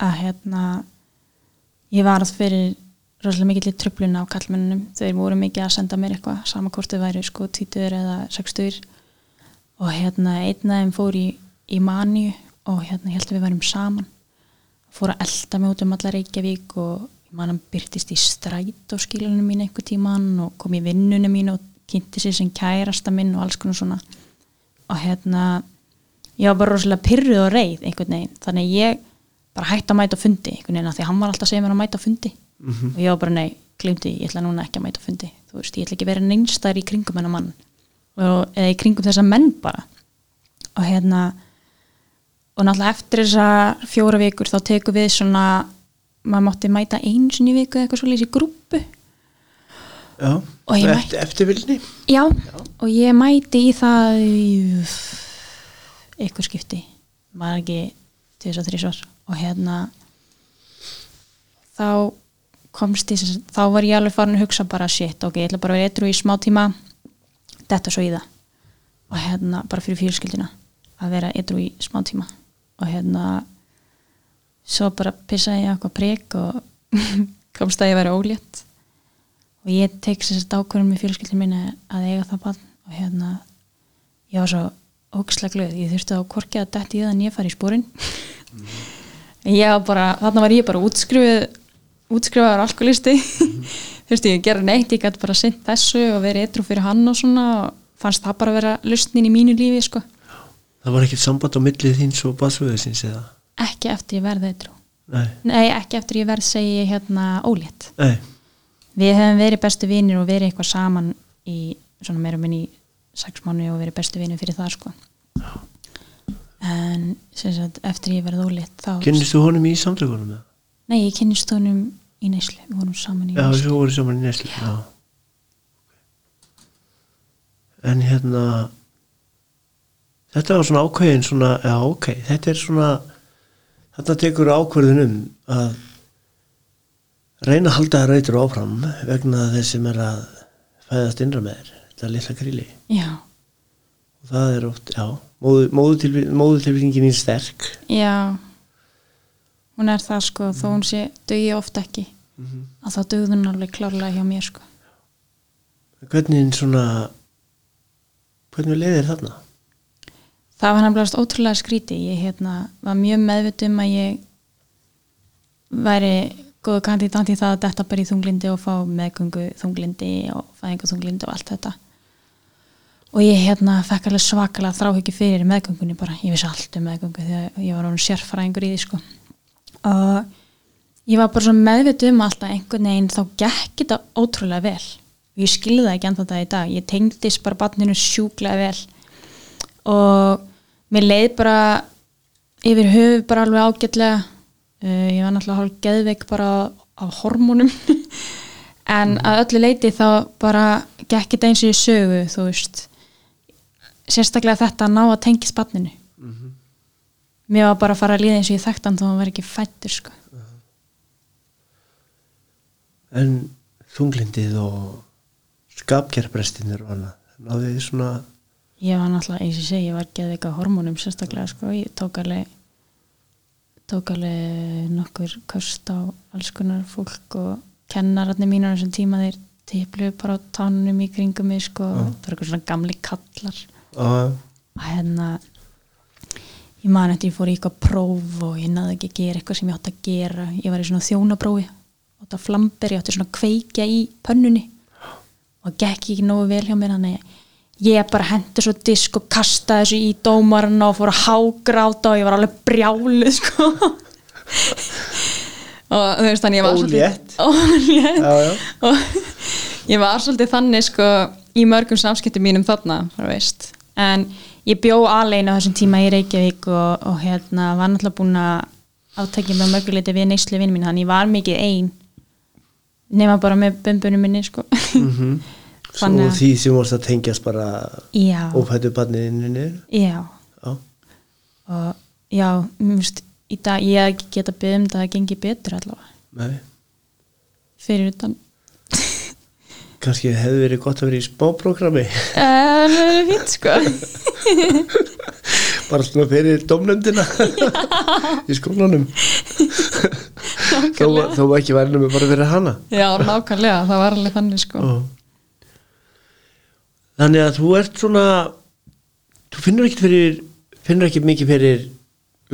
að hérna ég varð fyrir rosalega mikill í tröflun á kallmennunum þeir voru mikið að senda mér eitthvað sama hvort þau væri sko títur eða sextur og hérna einn af þeim fór í, í manju og hérna ég held að við værum saman. Fór að elda mig út um alla Reykjavík og ég man hann byrtist í stræt á skilunum mín einhver tíman og kom í vinnunum mín og kynnti sér sem kærasta minn og alls konar svona. Og hérna ég var bara rosalega pyrruð og reið einhvern veginn, þannig að ég bara hætti að mæta á fundi einhvern veginn af því að hann var alltaf að segja mér að mæta á fundi. Og ég var bara nei, glimti, ég ætla núna ekki að mæta á fundi. Þú veist, ég ætla ekki að vera neinstæðar í kringum hennar mann. Og, eða í kringum þessa menn bara. Og hérna og náttúrulega eftir þessa fjóra vikur þá tekum við svona maður mátti mæta sinni í viku eitthvað svolítið í grúpu já, eftir, eftirvilni Já, og ég mæti í það eitthvað skipti. Var ekki til þess að þrísvar og hérna þá komst ég þá var ég alveg farin að hugsa bara shit, ok, ég ætla bara að vera eitthvað í smá tíma þetta svo í það. Og hérna bara fyrir fyrirskildina að vera eitthvað í smá tíma. Og hérna svo bara pissaði ég eitthvað prek og <laughs> komst að ég væri ólétt og ég tek sér ákvörðum með fjölskyldin minni að eiga það bann og hérna ég var svo ógislega glöð. Ég þurfti að korkja að detti í það en ég fari í spórin ég var bara þarna var ég bara útskrifuð útskrifaður alkoholisti <laughs> þurfti ég að gera neitt, ég gæti bara sint þessu og verið eitthvað fyrir hann og svona og fannst það bara að vera lustnin í mínu lífi sko. það var ekkert samband á millið þín svo basföðusins eða? Ekki eftir ég verði eitthvað nei, nei, ekki eftir ég verð segi hérna ólétt. Nei, Við hefum verið bestu vinir og verið eitthvað saman í svona meira minn í sex mánu og verið bestu vinir fyrir það sko. En sem sagt, eftir ég verið ólétt þá... kynnist þú honum í samtökunum? Nei, ég kynnist honum í neyslu. Við vorum saman í já, neyslu. svo voru saman í neslu já en hérna þetta var svona ákveðin svona, já ok, þetta er svona þarna tekur ákveðin um að reyna að halda það reytur áfram vegna þess sem er að fæðast innra með þér, þetta litla gríli Já, og það er oft, já móðutilbyggingin er sterk já. Hún er það sko, þó hún sé dögi oft ekki. Að þá dögði hún alveg klárlega hjá mér sko. hvernig svona hvernig leiðir þarna? Það var nefnilega ótrúlega skríti. Ég hérna, var mjög meðvitt um að ég væri góðu kandidat í það að detta bara í þunglindi og fá meðgöngu þunglindi og fæðingu þunglindi og allt þetta. Og ég hérna fekk alveg svakalega þráhyggju fyrir meðgöngunni bara. Ég vissi allt um meðgöngu þegar ég var hún sérfræðingur í því sko. Og ég var bara meðvitt um alltaf einhvern veginn þá gekk þetta ótrúlega vel. Og ég skilði það ekki ennþá þetta í dag. Ég tengdist bara barninu sjúklega vel og mér leið bara yfir höfu bara alveg ágætlega uh, ég var náttúrulega hálf geðveik bara af hormónum. <laughs> En að öllu leiti þá bara gekk þetta eins og ég sögu þú veist. Sérstaklega þetta að ná að tengja spanninu mér var bara að fara að líða eins og ég þekkt hann þó hann var ekki fættur sko. en þunglindið og skapkjærprestinir og annað náðu þið svona ég var náttúrulega, eins og ég segi, ég var að veika hormónum sérstaklega sko, ég tók alveg tók alveg nokkur kost á alls konar fólk og kennararnir mínur á þessum tíma þeir tiplu bara á tánunum í kringum mig sko, það var eitthvað svona gamli kallar. Að, og hérna ég man eftir ég fór í eitthvað próf og ég náði ekki að gera eitthvað sem ég átti að gera. Ég var í svona þjónaprófi átti að flamber, ég átti svona að kveikja í pönnunni. Og gekk ekki nógu vel hjá mér þannig ég bara hendi svo disk og kasta þessu í dómarinn og fór að hágráta og ég var alveg brjáluð sko. Og þú veist þannig ég var Ólétt. <laughs> og ég var svolítið þannig sko í mörgum samskiptum mínum þarna en ég bjó alveg á þessum tíma í Reykjavík og, og hérna var náttúrulega búin að átækja með mörguleiti við neyslu vinn mín þannig ég var mikið ein nema bara með bumbunum minni sko. Mm <laughs> Svo því sem vorst að tengjast bara já, ófættu barniðinni já. Já, og já, finnst í dag ég hef ekki geta byggð um það að gengi betur allavega. Nei. Fyrir utan. Kannski hefði verið gott að vera í spáprogrammi en það er fínt sko. <laughs> Bara svona fyrir domnöndina <laughs> í skólanum. Þó, þó ekki væri nema bara fyrir hana. Já, nákvæmlega, það var alveg þannig sko. Ó. þannig að þú ert svona þú finnur ekki fyrir finnur ekki mikið fyrir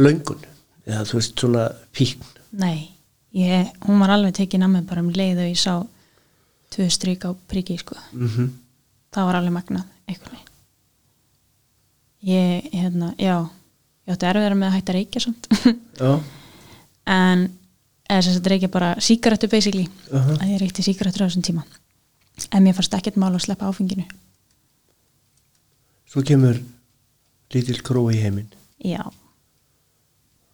löngun eða þú veist svona píkn Nei, ég, hún var alveg tekin að mig bara um leið og ég sá tvö strík á priki sko. mm það var alveg magnað veginn. Ég, hérna, já ég átti erfiðara með að hætta reykja samt. <laughs> En eða sem þetta reykja bara sígarettu basically. Aha. að ég reykti sígarettur á þessum tíma. En mér fannst ekkert mál að sleppa áfenginu svo kemur lítil kró í heiminn. Já.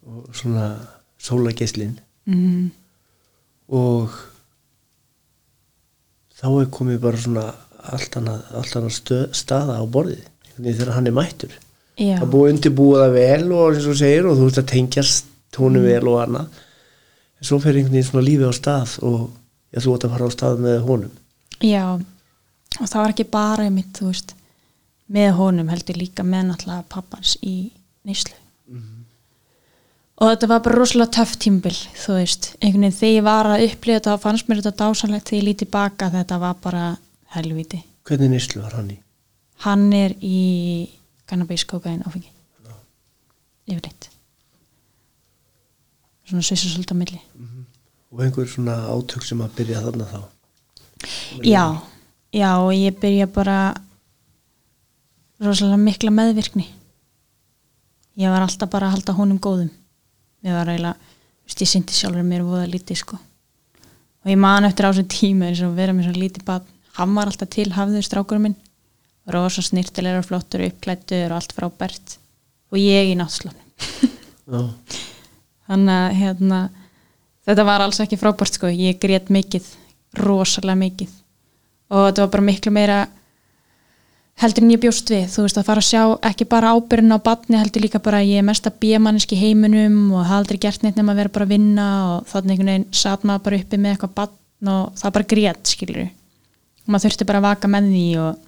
Og svona sólageslin mm, og þá er komið bara svona allt annað, allt annað stöð, staða á borðið. Þegar hann er mættur. Já, það er búið undirbúið það vel og eins og segir og þú veist að tengjast tónu Mm. vel og annað. En svo fer einhvern veginn svona lífið á stað og já, þú átt að fara á stað með honum. Já. Og það var ekki bara mitt, þú veist með honum heldur líka með náttúrulega pappans í neyslu. Og þetta var bara rosalega töff tímbil þú veist, einhvern veginn þegar ég var að upplifa þetta fannst mér þetta dásanlegt þegar ég lítið baka þetta var bara helviti hvernig nýslu var hann í? hann er í cannabis, kokain, áfengi. Yfirleitt. Svona svissa svolítið á milli. Og einhver svona átök sem að byrja þarna þá? Já, já og ég byrja bara rosalega mikla meðvirkni. Ég var alltaf bara að halda honum góðum. Ég var eiginlega, þú veist, ég syndi sjálfur mér voða lítið sko. Og ég man eftir á þessum tíma eins og vera með svona lítið bad hann var alltaf til hafður strákurum minn. Rosa snirtilegur og flottur uppklættur og allt frábært. Og ég í náttslónum já, þannig að hérna, þetta var alls ekki frábært sko, ég grét mikið rosalega mikið. Og þetta var bara miklu meira heldur en ég bjóst við, þú veist að fara að sjá ekki bara ábyrðin á batni, heldur líka bara að ég er mest að bíamanniski heiminum og hafa aldrei gert neitt nema að vera bara að vinna og þannig einhvern veginn satt maður bara uppi með eitthvað batn og það bara grét skilur og maður þurfti bara að vaka með því og,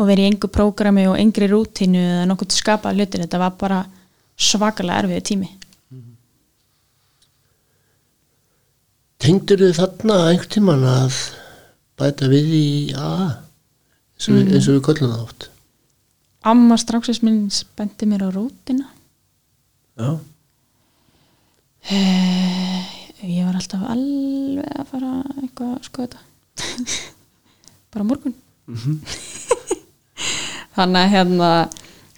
og vera í engu prógrami og engri rútínu eða nokkuð til skapa hlutir, þetta var bara svakalega erfiðu tími. Tengdur þið þarna einhvern tímann að bæta við í A? eins og, við, eins og við köllum það oft. Amma stráksins minn spendi mér á rútina já, Eh, ég var alltaf alveg að fara eitthvað að skoða <laughs> bara morgun. <laughs> Þannig að hérna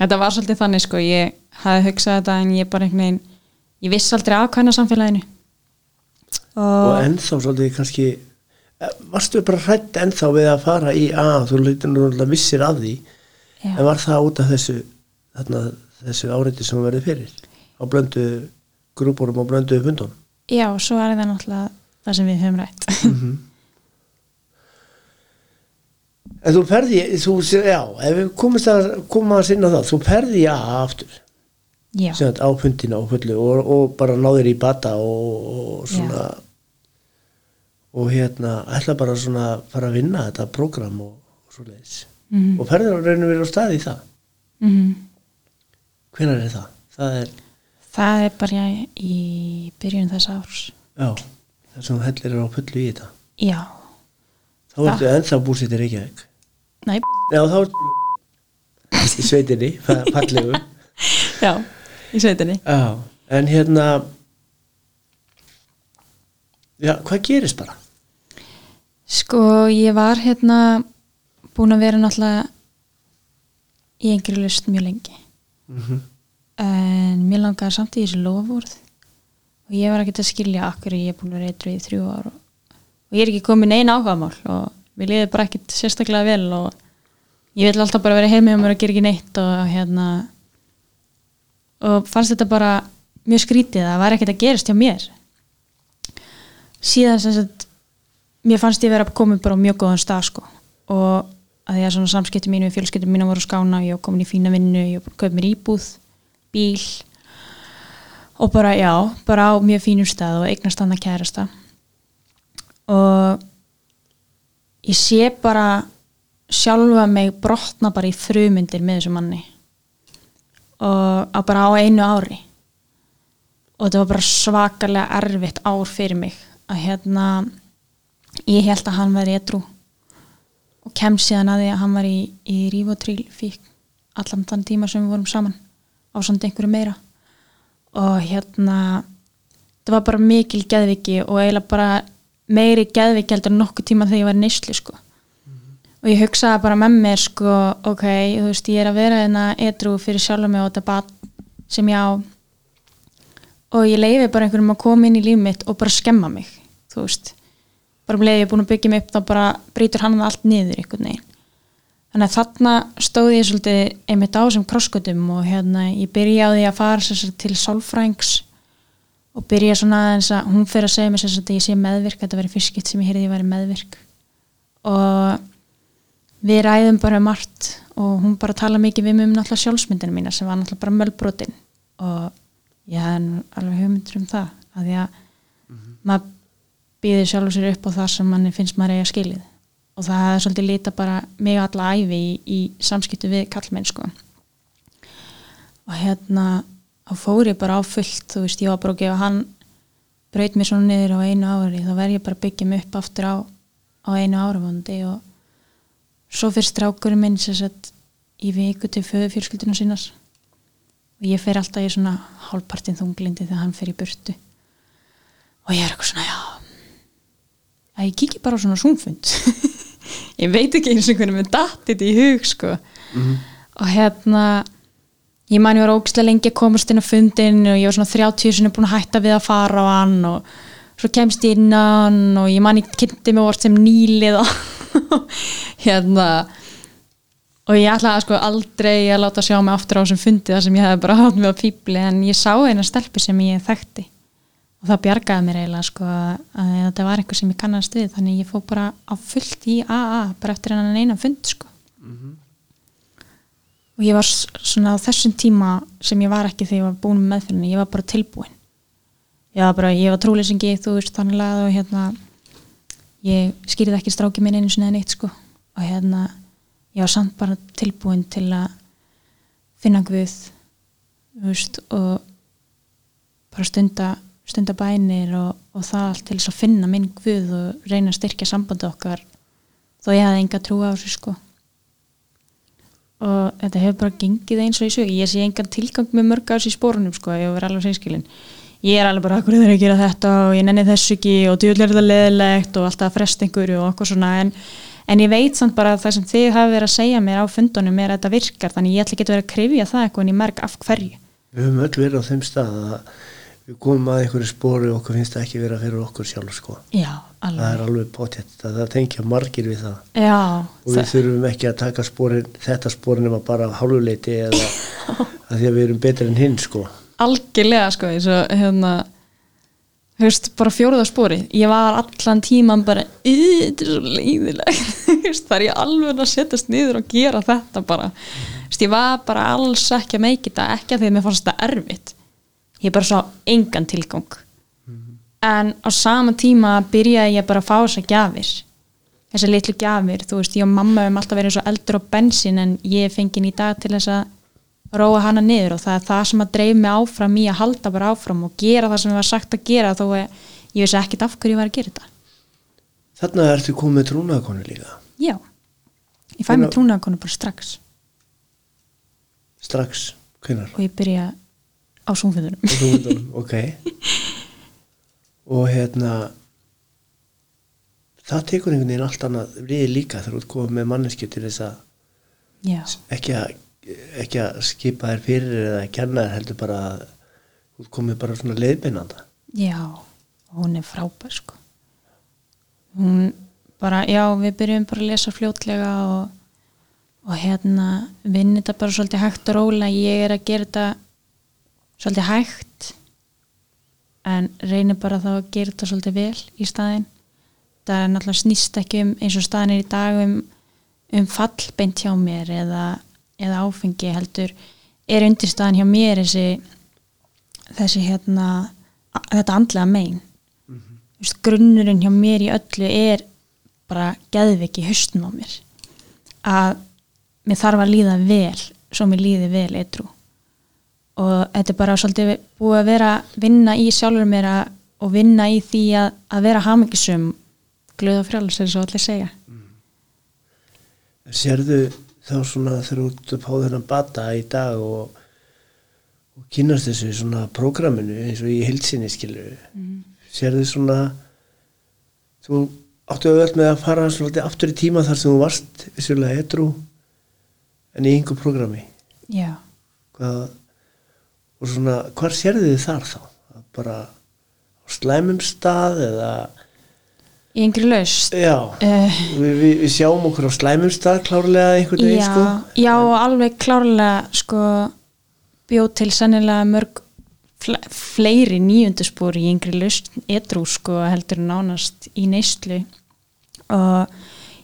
þetta var svolítið þannig sko ég hafði hugsað þetta en ég bara einhvern veginn ég vissi aldrei hvernig samfélaginu og og, ennþá svolítið kannski varstu bara hrætt ennþá við að fara í A? Þú lítið náttúrulega vissir af því. Já, en var það út af þessu þarna, þessu áreiti sem verið fyrir? Á blöndu grúbórum og blöndu fundunum? Já, svo er það náttúrulega það sem við höfum rætt. En þú ferði, þú, já, ef við komumst að koma að sinna það, þú ferði AA aftur, já, sem sagt á fundina og fullu og, og bara náðir í bata og, og svona og hérna, ætla bara svona að fara að vinna þetta prógram og, og svo leiðis. Mhm. Og ferðir á rauninu verið á staði í það. mm Hvenær er það? Það er, það er bara í byrjun þess árs já, það sem þú hellir er á fullu í þetta. já, Þá ertu ennþá búsittir Reykjavík. næ, Já, þá ertu í sveitinni, fa- fallegu. já í sveitinni Já, en hérna Já, hvað gerist bara? Sko, ég var hérna búin að vera náttúrulega í einhverju lust mjög lengi. Mm en mér langaði samt í þessu lofvörð og ég var ekkert að skilja akkur ég er búin að vera eitthvað í þrjú ár og, og ég er ekki komin einn áhugamál og við liðið bara ekkert sérstaklega vel og ég vil alltaf bara vera heimið og mér að gera ekki neitt og hérna og fannst þetta bara mjög skrítið það var ekkert að gerast hjá mér. Síðan sem sagt mér fannst ég vera koma bara á mjög góðan stað sko. Og að því að svona samskipti mínu við fjölskipti mínu voru skána, ég var komin í fína vinnu ég var kaupa mér íbúð, bíl og bara já bara á mjög fínum stað og eignast hann að kærasta. Og ég sé bara sjálfa mig brotna bara í frumyndir með þessu manni. Og bara á einu ári. Og þetta var bara svakalega erfitt ár fyrir mig að hérna ég held að hann væri edru og kem síðan að því að hann var í, í Rívotril fík allan þann tíma sem við vorum saman á samt einhverju meira. Og hérna það var bara mikil geðviki og eiginlega bara meiri geðviki heldur nokkuð tíma þegar ég var neyslu sko. Og ég hugsaði bara með mér sko ok, þú veist, ég er að vera hérna edru fyrir sjálf mig og þetta bat sem ég á. Og ég leiði bara einhverjum að koma inn í líf mitt og bara skemma mig þú veist, bara um leiði ég er búin að byggja mig upp þá bara brýtur hann það allt niður einhvern veginn. Þannig að þarna stóði ég svolítið einmitt á sem krosskutum og hérna ég byrja á því að fara sagt, til sálfrængs og byrja svona aðeins að hún fyrir að segja mér að ég sé meðvirk þetta verið fyrskitt sem ég heyrði ég væri meðvirk. Og við ræðum bara um margt og hún bara tala mikið við mig um náttúrulega sjálfsmyndinu mína sem var náttúrulega bara mölbrotin. Og ég hafði alveg hugmyndur um það að því að maður býður sjálfur sér upp á það sem manni finnst maður eiga skilið. Og það hefði svolítið líta bara mig alla æfi í, í samskiptu við kallmenn sko. Og hérna þá fór ég bara á fullt þú veist, ég var bara að gefa hann braut mér svona niður á einu ári þá verð ég bara að byggja mig upp aftur á, á einu áruvandi og svo fyrir strákurinn minn sem sett í viku til föðu fjölskylduna sínas og ég fer alltaf í svona hálfpartin þunglindi þegar hann fer í burtu. Og ég er eitthvað svona já að ég kíkja bara á svona súmfund <laughs> ég veit ekki eins og hvernig með datt þetta í hug sko. Og hérna ég man ég var ógislega lengi að komast inn á fundin og ég var svona 30 sinni búin að hætta við að fara á hann og svo kemst ég inn á hann og ég man ég kynnti mig vort sem nýlið <laughs> hérna. Og ég ætlaði sko aldrei að láta sjá mig aftur á þessum fundi þar sem ég hefði bara hatt mig á pípli en ég sá eina stelpu sem ég þekkti og það bjargaði mér eiginlega sko að þetta var eitthvað sem ég kannast við. Þannig ég fóð bara á fullt í AA bara eftir hennan eina fund sko. Og ég var svona á þessum tíma sem ég var ekki þegar ég var búin með meðferðinni ég var bara tilbúin. Ég var bara, ég var trúleysingi þú veist þannig að og hérna ég skýrði ekki stráki minn einu sinni eða neitt sko. Og hérna ég var samt bara tilbúin til að finna Guð veist og bara stunda, stunda bænir og, og það allt til þess að finna minn Guð og reyna að styrkja sambandi okkar þó ég hafði enga trú á þessu sko. Og þetta hefur bara gengið eins og í sög ég sé engan tilgang með mörg á þessu spórunum sko, ég var alveg seinskilin ég er alveg bara, hvað er það að gera þetta? Og ég nenni þessu ekki og djúlega er þetta leðilegt og alltaf að fresta einhverju og okkur svona. En, en ég veit samt bara að það sem þið hafi verið að segja mér á fundunum er að þetta virkar þannig ég ætla ekki að vera að krifja það eitthvað en ég merk af hverju. Við höfum öll verið á þeim stað að við komum að einhverju spóri og okkur finnst það ekki vera fyrir okkur sjálf sko. já, Það er alveg potjett, það, það tengja margir við það. Já, og við þurfum ekki að taka spórin, þetta spórin nema bara hálfuleiti eða að <laughs> því að við erum betri en hinn sko. algjörlega sko og hérna veist, bara fjóruða spori ég var allan tíman bara "Ih, þetta er svo leiðilegt <laughs> það er ég alveg að setjast niður og gera þetta bara. Þú veist, ég var bara alls ekki að meiki þetta ekki að því að mér fannst þetta erfitt ég bara sá engan tilgang. En á sama tíma byrjaði ég bara að fá þessar gjafir. Þessar litlu gjafir, þú veist, ég og mamma hefum alltaf verið svo eldur á bensin en ég er fengin í dag til þess að róa hana niður og það er það sem að dreif mig áfram í að halda bara áfram og gera það sem ég var sagt að gera þó að ég vissi ekkit af hverju ég var að gera þetta. Þarna ertu komið trúnaðakonu líka. Já, ég fæ Hvenær- mér trúnaðakonu bara strax. Strax, hvenar? og ég byrja á súnfundunum Á trúnaðakonum, <laughs> ok. Og hérna það tekur einhvern veginn allt annað við líka ert komið með manneski til þess að ekki að, ekki að skipa þér fyrir eða kenna þér heldur bara ert komið bara svona leiðbeinanda. Já hún er frábær sko. Hún bara, já, við byrjum bara að lesa fljótlega og, og hérna vinn þetta bara svolítið hægt og róla ég er að gera þetta svolítið hægt en reynir bara þá að gera þetta svolítið vel í staðinn. Það er náttúrulega snýst ekki um eins og staðin er í dag um, um fallbeint hjá mér eða, eða áfengi heldur. Er undir staðin hjá mér þessi þessi hérna þetta andlega mein? Mm grunnurinn hjá mér í öllu er bara geðvik í haustum á mér. Að mér þarf að líða vel svo mér líði vel eitru og þetta er bara svolítið búið að vera vinna í sjálfur mér að, og vinna í því að, að vera hamingisum glöð og frjáls eins og allir segja. Sérðu þá svona þegar að fá þennan bata í dag og, og kynast þessu svona prógraminu eins og í heilsinni skilur mm. sérðu svona þú áttu auðvöld með að fara svona aftur í tíma þar sem þú varst vissulega etru en í einhver prógrami? Já, hvað, og svona hvar sérðu þið þar þá? bara á slæmum stað eða? Í yngri laust já, uh, við, við, við sjáum okkur á slæmum stað klárlega einhvern veginn já, sko já, alveg klárlega sko bjóð til sennilega mörg fle fleiri nýjunduspor í yngri laust edrú sko heldur en nánast í neyslu. Og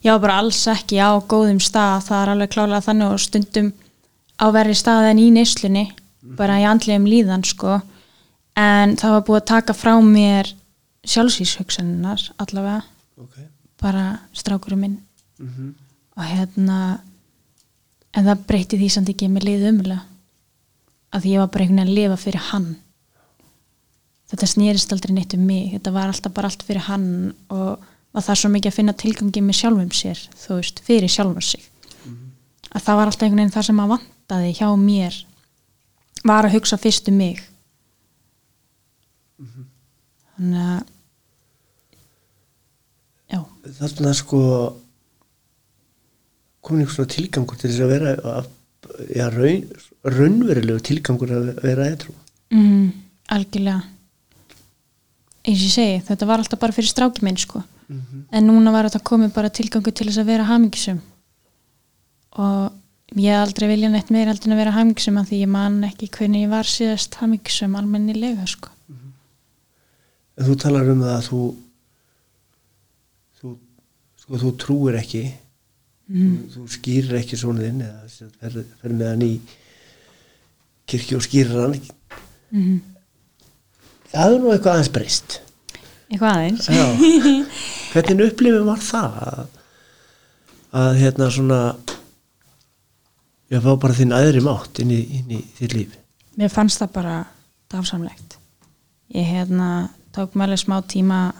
var bara alls ekki á góðum stað. Það er alveg klárlega þannig og stundum á verri stað en í neyslunni bara í andlegum líðan sko. En það var búið að taka frá mér sjálfsvíshugsaninnar allavega. Okay. bara strákurinn minn. Mm og hérna en það breytti því samt ekki að mér liði umlega að ég var bara einhvern veginn að lifa fyrir hann. Þetta snerist aldrei neitt um mig. Þetta var alltaf bara allt fyrir hann og var það svo mikið að finna tilgangi með sjálfum sér þú veist, fyrir sjálfum sig. Að það var alltaf einhvern veginn það sem að vantaði hjá mér var að hugsa fyrst um mig. Þannig að já, þarna sko komin einhvers svona tilgangur til þess að vera að, já, raun, raunverulegu tilgangur að vera eitthrú mm, algjörlega. Eins og ég segi, þetta var alltaf bara fyrir stráki minn sko. Mm -hmm. en núna var þetta komið bara tilgangu til þess að vera hamingisum og ég hef aldrei vilja neitt meira heldur en að vera hamingisum að því ég man ekki hvernig ég var síðast hamingisum almennilega sko en þú talar um það að þú þú, sko, þú trúir ekki mm. þú, þú skýrir ekki svona þinn eða ferð, ferð með hann í kirkju og skýrir hann Mm. það er nú eitthvað aðeins breyst eitthvað aðeins Já. <laughs> hvernig upplifum var það að, að hérna svona ég fá bara þinn aðri mátt inn í, inn í þitt líf. Mér fannst það bara dásamlegt. Ég hérna tók alveg smá tíma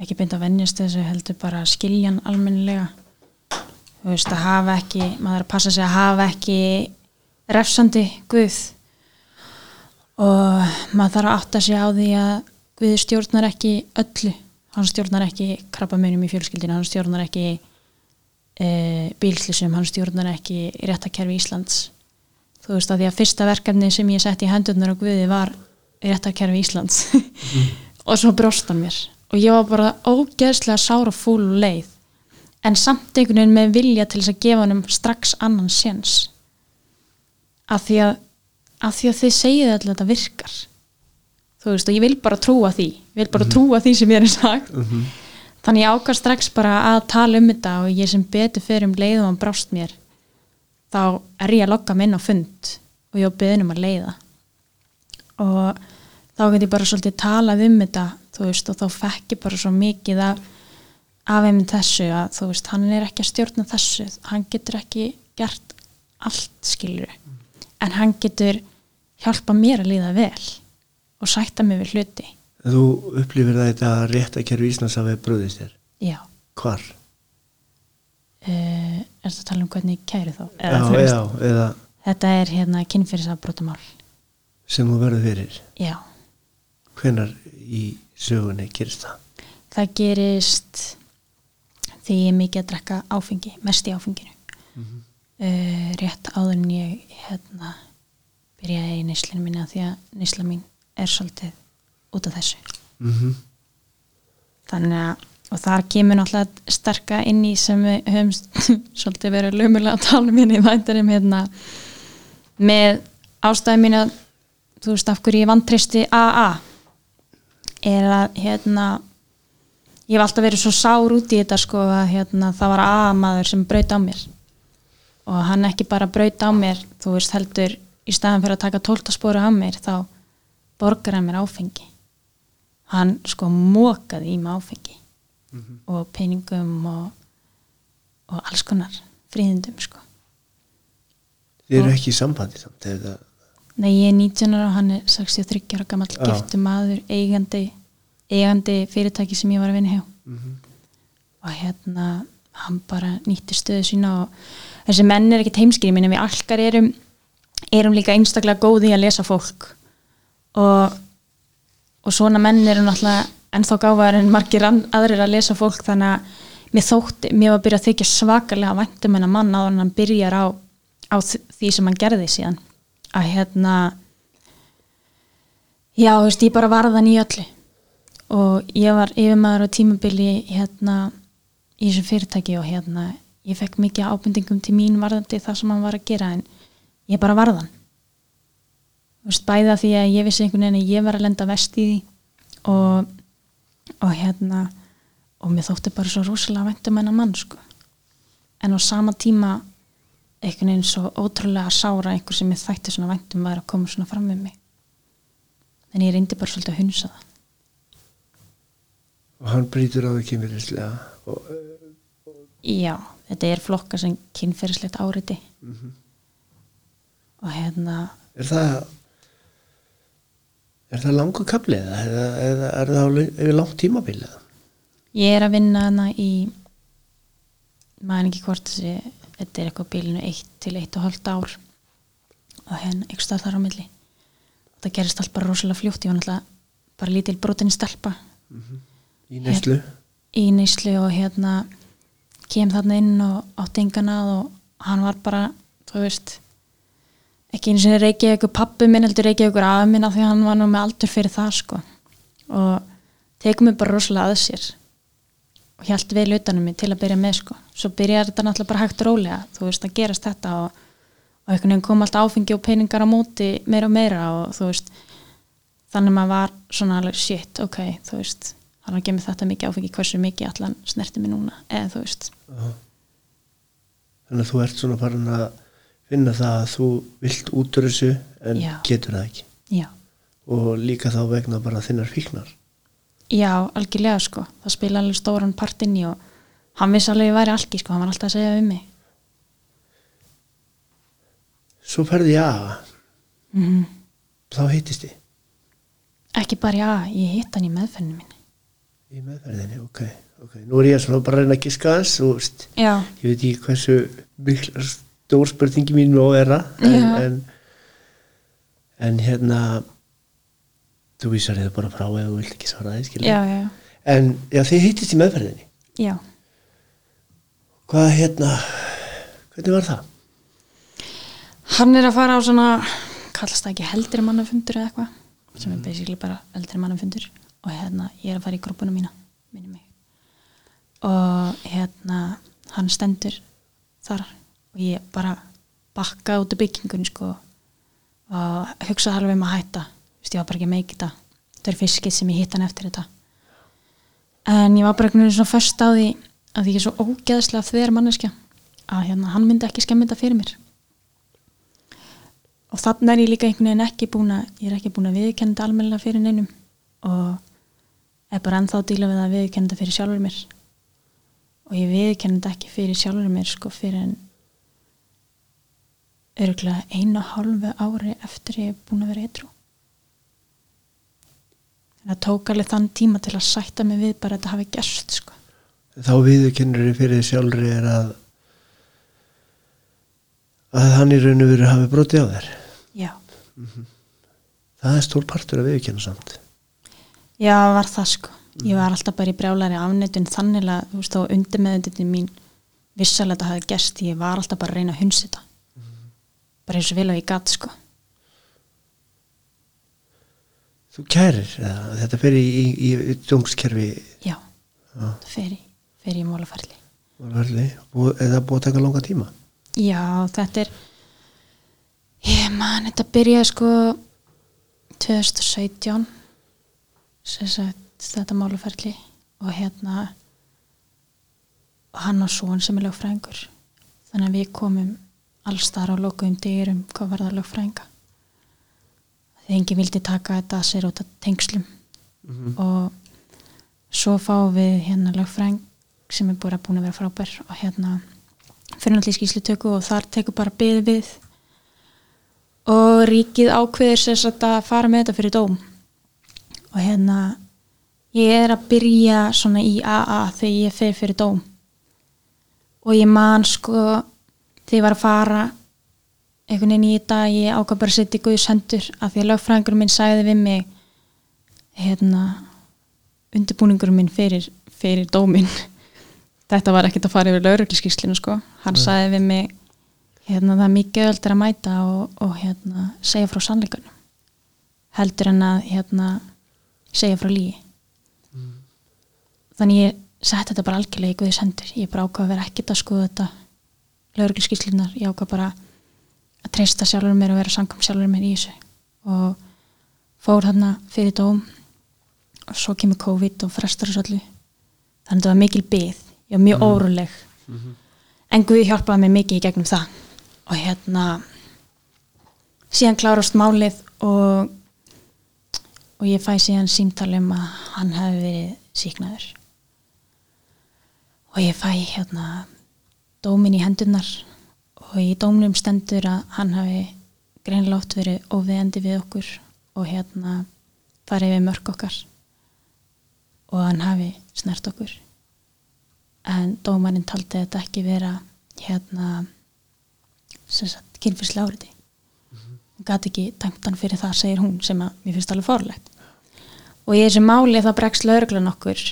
ekki beint að venjast þessu heldur bara að skilja hann almennilega. Þú veist að hafa ekki maður er að passa sig að hafa ekki refsandi Guð. Og maður þarf að átta sig á því að Guð stjórnar ekki öllu. Hann stjórnar ekki krabbameinum í fjölskyldinu hann stjórnar ekki e, bílslisum, hann stjórnar ekki réttakerfi Íslands. Þú veist að því að fyrsta verkefni sem ég setti í hendurnar á Guði var réttakerfi Íslands. <laughs> Og svo bróst hann mér. Og ég var bara ógeðslega sára fúl og leið. En samt einhvern veginn með vilja til þess að gefa hann strax annan séns. Af því að af því að þið segið allir að þetta virkar. Þú veist, og ég vil bara trúa því. Ég vil bara trúa því sem ég er sagt. Mhm. Þannig ég ákvað strax bara að tala um þetta og ég sem betur fyrir um leið og hann brást mér þá er ég að logga minn á fund og ég á beðin um að leiða. Og þá get ég bara svolítið talað um þetta veist og þá fekk ég bara svo mikið af, af einmitt þessu að þú veist hann er ekki að stjórna þessu hann getur ekki gert allt skilur en hann getur hjálpa mér að líða vel og sætta mig við hluti En Þú upplifir það þetta rétt að kerfi Íslands hafi bröðist þér. já Hvar? uh, er þetta að tala um hvernig kæri þá Já, Eða, veist, já, eða þetta er hérna kynfyrirsafbrotamál sem þú verður fyrir. já, Hvenar í sögunni gerist það? það gerist því ég er mikið að drekka áfengi mest í áfenginu Mhm. uh, rétt áður en ég hérna byrjaði í neyslinu minni að því að neysla mín er svolítið út af þessu. Mm þannig að og þar kemur náttúrulega sterka inn í sem við höfum <laughs> svolítið verið lömulega að tala um hérna í væntarum hérna með ástæði mín að þú veist af hverju ég vantristi AA er að hérna ég hef alltaf verið svo sár út í þetta sko að hérna það var AA maður sem braut á mér. Og hann ekki bara braut á mér þú veist heldur í staðan fyrir að taka tóltaspóru á mér þá borgar hann mér áfengi hann sko mókaði í mig áfengi og peningum og, og alls konar fríðindum sko. Þið eru Og- ekki í sambandi samt eða? Nei, ég er 19 ára og hann er 63 ára gammal giftu maður, eigandi eigandi fyrirtæki sem ég var að vinna hjá. Mhm. og hérna hann bara nýtti stöðu sína og þessi menn er ekki heimskri minni við alkar erum, erum líka einstaklega góði að lesa fólk. Og, og svona menn eru náttúrulega ennþá gáfaður en margir aðrir að lesa fólk þannig að mér þótti, mér var að byrja að þykja svakalega væntum en að mann áður en hann byrjar á, á því sem hann gerði síðan. Að hérna já, þú veist, ég bara varðan í öllu. Og ég var yfirmaður á tímabili hérna í þessu fyrirtæki og hérna ég fekk mikið ábendingum til mín varðandi það sem hann var að gera en ég bara varðan að því að ég vissi einhvern veginn að ég var að lenda vest í því og, og hérna og mér þótti bara svo rosalega væntum hennar mann sko. En á sama tíma einhvern veginn svo ótrúlega sára einhver sem ég þætti svona væntum væri að koma svona fram með mig. En ég reyndi bara svolítið að hunsa það. Og hann brýtur á það kynverðislega og Já, þetta er flokka sem kynferðislegt áriti Mhm. og hérna er það er það langur kapli eða, eða, er það yfir langt tímabil eða? ég er að vinna hana í maður ekki hvort þessi þetta er eitthvað bílinu 1 til 1,5 ár. Og hérna ekki stað þar á milli. Það gerist allt bara rosalega fljótt. Ég var náttúrulega bara lítil brotin stelpa. Í neyslu? Í neyslu og hérna kem þarna inn og átti engan að og hann var bara, þú veist ekki einu sinni reykja ykkur pappi minn heldur reykja ykkur afi minn af því hann var nú með aldur fyrir það sko. Og tekum mig bara rosalega að sér. Og hjælt vel utanum mig til að byrja með sko. Svo byrjar þetta náttúrulega bara hægt og rólega þú veist að gerast þetta og, og einhvern veginn kom allt áfengi og peningar á móti meira og meira og þú veist þannig að maður var svona alveg shit, ok, þú veist hann har gefið þetta mikið áfengi, hversu mikið allan snerti mig núna, eða þú veist. Þannig að þú ert svona farin að finna það að þú vilt út úr þessu en Já. getur það ekki. Já, og líka þá vegna bara þinnar fíknar. Já, algjörlega sko. Það spila alveg stóran part inn í og hann vissi alveg að ég væri algi sko, hann var alltaf að segja um mig. Svo ferði ég að mm þá hittist ég. Ekki bara já, ég hitt hann í meðferðinu minni. Í meðferðinni, ok, ok. Nú er ég bara að reyna að giska þess og já, ég veit ekki hversu mikla stór spurningi mín má vera en, Já. en en hérna þú vísar þið bara frá ef þú vilt ekki svara skilja já, já, en já, þið hittist í meðferðinni? Já. Hvað hérna hvernig var það? hann er að fara á svona kallast það ekki heldri mannafundur eða eitthvað sem er basically bara eldri mannafundur. Og hérna ég er að fara í grúpuna mína minni mig. Og hérna hann stendur þar og ég bara bakka út af byggingunni sko og hugsa alveg um að hætta. Vist, ég var bara ekki að meiki þetta er fiskið sem ég hitt hann eftir þetta. En ég var bara einhvern veginn svona först á því að ég er svo ógeðslega þver manneskja að hérna, hann myndi ekki skemmi þetta fyrir mér. Og þannig er ég líka einhvern veginn ekki búin að ég er ekki búin að viðkenna þetta almennilega fyrir neinum og er bara ennþá díla við að viðkenna þetta fyrir sjálfur mér. Og ég viðkenna þetta ekki fyrir sjálfur mér sko fyrir en örgulega einu og hálfu ári eftir ég er búin að vera eitthrú en það tók alveg þann tíma til að sætta mig við bara að þetta hafi gerst sko. Þá viðurkennur fyrir sjálfri er að að hann í raun og veru hafi brotið á þér. Já, það er stór partur að viðurkenna samt. Já var það sko. Ég var alltaf bara í brjálari afnættun þannig að þú veist þá undir meðundin mín vissalega þetta hafi gerst ég var alltaf bara að reyna að hunsa þetta bara eins og vel og ég gatt sko. Þú kærir, eða, þetta fer í, í, í djómskerfi já, það fer í, fer í mólaferli eða búið að taka langa tíma? Já, þetta er ég man, þetta byrjaði sko 2017 sem sagt þetta máluferli og hérna hann og svon sem er lögfræðingur. Þannig að við komum alls þar á lokuðum dyrum hvað var það lögfræðinga? Því enginn vildi taka þetta að sér út af tengslum. Og svo fáum við hérna lögfræðing sem er að búin að vera frábær og hérna fyrir náttúrulega í skýslu tökku og þar tekur bara byggð við. Og ríkið ákveðir sér satt að fara með þetta fyrir dóm. Og hérna ég er að byrja svona í AA þegar ég fer fyrir dóm. Og ég man sko þegar ég var að fara einhvern veginn í þetta ég ákvað bara að setja í Guðs hendur af því að lögfræðingur minn sagði við mig hérna undirbúningur minn fyrir, fyrir dóminn. <laughs> Þetta var ekkert að fara yfir laurugliskíslinu sko. Hann Nei. sagði við mig hérna það er mikið öll að mæta og, og hérna segja frá sannleikunum heldur en að hérna segja frá lígi þannig ég setti þetta bara algjörlega í Guðis hendur. Ég bara ákvað að vera ekkert að skoða þetta laurugliskíslinar, ég ákvað bara að treysta sjálfur mér og vera samkvæm sjálfur mér í þessu. Og fór þarna fyrir dóm og svo kemur COVID og frestar þessu öllu. Þannig að þetta var mikil byð ég var mjög mm. óruleg en Guði hjálpaði mig mikið í gegnum það. Og hérna síðan klárast málið og og ég fæ síðan símtali um að hann hefði verið síknaður og ég fæ hérna dómin í hendurnar og í dómnum stendur að hann hafi greinlega oft verið óviðendi við okkur og hérna farið við mörg okkar og hann hafi snert okkur. En dómarinn taldi þetta ekki vera hérna sem kynfyrslega áriði hún gæti ekki dæmt hann fyrir það segir hún sem að mér finnst alveg fórlegt og í þessu máli þá bregst lauruglan okkur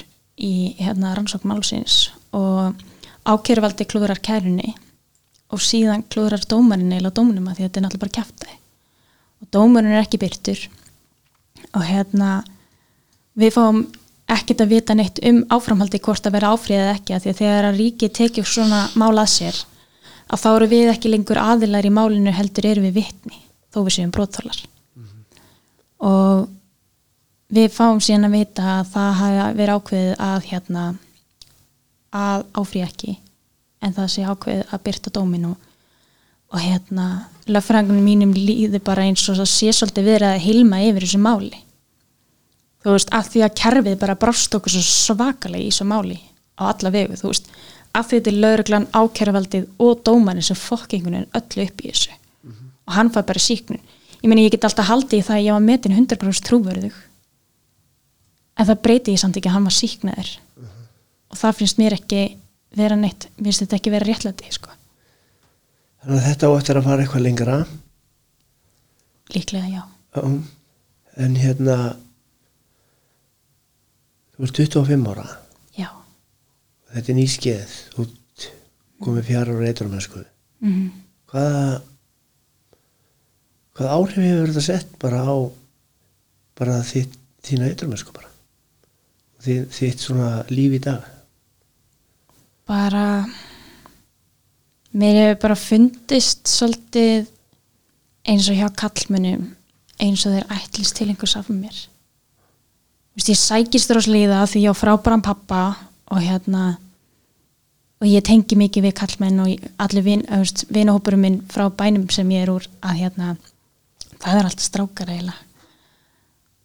í hérna rannsókn málsins og ákjörvaldi klúðrar kærunni og síðan klúðrar dómarinn eða dómunum að því að þetta er náttúrulega bara kæftæði og dómarinn er ekki byrtur og hérna við fáum ekkert að vita neitt um áframhaldi hvort að vera áfríðað ekki að því að þegar að ríki tekið svona mál að sér að þá eru við ekki lengur aðilar í málinu heldur eru við vitni þó við séum bróttalar og við fáum síðan að vita að það hafi verið ákveðið að hérna að áfrí ekki. En það sé ákveðið að byrta dóminu og hérna löffræðingunum mínum líði bara eins og það sé svolítið verið að hilma yfir þessu máli. Þú veist, að því að kerfið bara brást okkur svo svakalega í þessu máli á alla vegu, þú veist. Að því þetta er lauruglan ákæruvaldið og dómarinn sem fokkingunin öllu upp í þessu. Og hann fær bara síknun ég meni ég get alltaf haldið það að ég var metin 100% trúverðug. En það breyti ég samt ekki að hann var síknaður og það finnst mér ekki vera neitt, mér finnst þetta ekki vera réttlæti sko. þannig að þetta á eftir að fara eitthvað lengra. Líklega já. Um, en hérna þú ert 25 ára. Já, þetta er nýskeið þú ert komið fjara ára eitthvað með sko mm. hvaða hvaða áhrif hefur þetta sett bara á bara þitt, þína sko bara? Þitt, þitt svona líf í dag bara mér hefur bara fundist svolítið eins og hjá kallmönnum eins og þeir ætlist til einhvers af mér. Þú veist, ég sækist rosalega í það því ég á frábæran pappa og hérna og ég tengi mikið við kallmenn og allir vin, vinahópurum minn frá bænum sem ég er úr að hérna það er alltaf strákar eiginlega.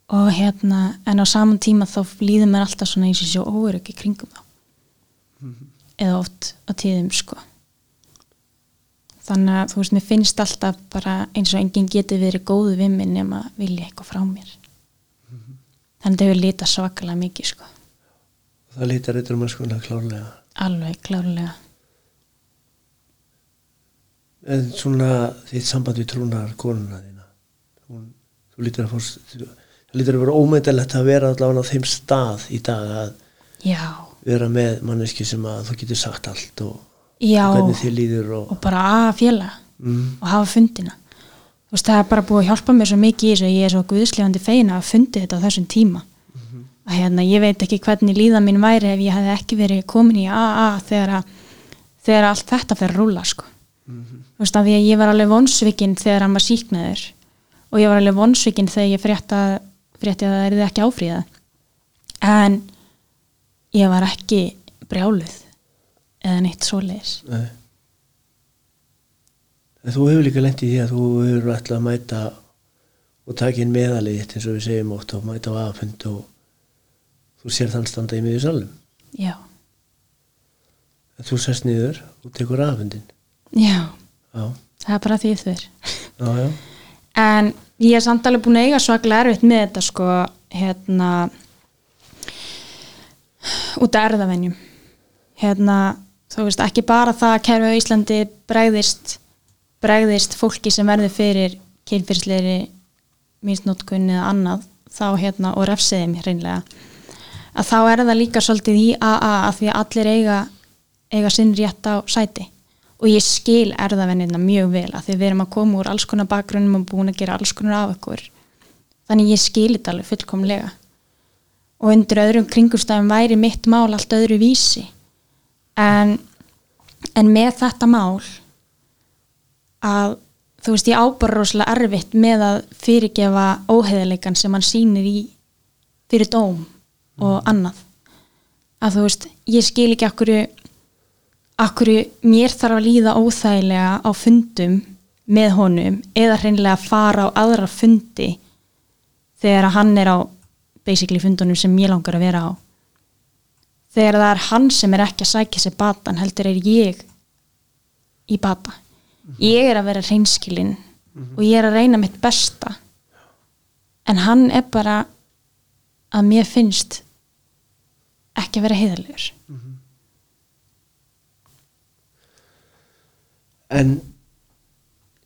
Og hérna en á saman tíma þá líður mér alltaf svona eins og sjó óöryggi kringum þá eða oft á tíðum sko. Þannig að þú veist, mér finnst alltaf bara eins og enginn geti verið góðu við minn nema vilja eitthvað frá mér. Þannig að það hefur litað svakalega mikið sko. Það lítar eitthvað mannskona klárlega. Alveg klárlega. En svona þitt samband við trúnar konuna þína hún, þú lítur að fórst það lítur að vera ómeðalegt að vera allavega á þeim stað í dag að já, vera með manneski sem að þú getur sagt allt og já. hvernig þið líður og, og bara að fjela mm, og hafa fundina. Þú veist, það er bara búið að hjálpa mér svo mikið í þessu að ég er svo guðslefandi feina að fundi þetta á þessum tíma. Að hérna, ég veit ekki hvernig líða mín væri ef ég hefði ekki verið komin í AA þegar, að, þegar allt þetta fer rúla sko. þú veist, af því að ég var alveg vonsvikinn þegar hann var síknaður og ég var alveg vonsvikinn þegar ég frétta, frétti að það er ekki áfríða en ég var ekki brjáluð eða neitt svoleiðis. Nei. þú hefur líka lent í því að þú hefur ætlað að mæta og taka inn meðalið eins og við segjum ótt og mæta á aðfund og þú sér þann standa í miður salum já, þú sest niður og tekur aðfundin já, já, það er bara því þau já, já. En ég er samt alveg búin að eiga svaklega erfitt með þetta sko hérna út af erðavenjum hérna, þú veist, ekki bara það að kerfi á Íslandi bregðist bregðist fólki sem verður fyrir kynfyrsleiri misnótkunni eða annað þá hérna og refsiði mér hreinlega að þá er það líka svolítið í AA að því að allir eiga eiga sinn rétt á sæti. Og ég skil erðavennina mjög vel að því við erum að koma úr alls konar bakgrunnum og búin að gera alls konar af okkur. Þannig ég skil þetta alveg fullkomlega og undir öðrum kringumstæðum væri mitt mál allt öðru vísi. En, en með þetta mál að þú veist ég ábara rosalega erfitt með að fyrirgefa óheðileikan sem hann sýnir í fyrir dóm og annað. Að þú veist, ég skil ekki akkur akkur mér þarf að líða óþægilega á fundum með honum eða hreinlega fara á aðra fundi þegar hann er á basically fundunum sem ég langar að vera á. Þegar það er hann sem er ekki að sækja sér batan heldur er ég í bata. Ég er að vera hreinskilinn og ég er að reyna mitt besta. En hann er bara að mér finnst ekki að vera heiðalegur En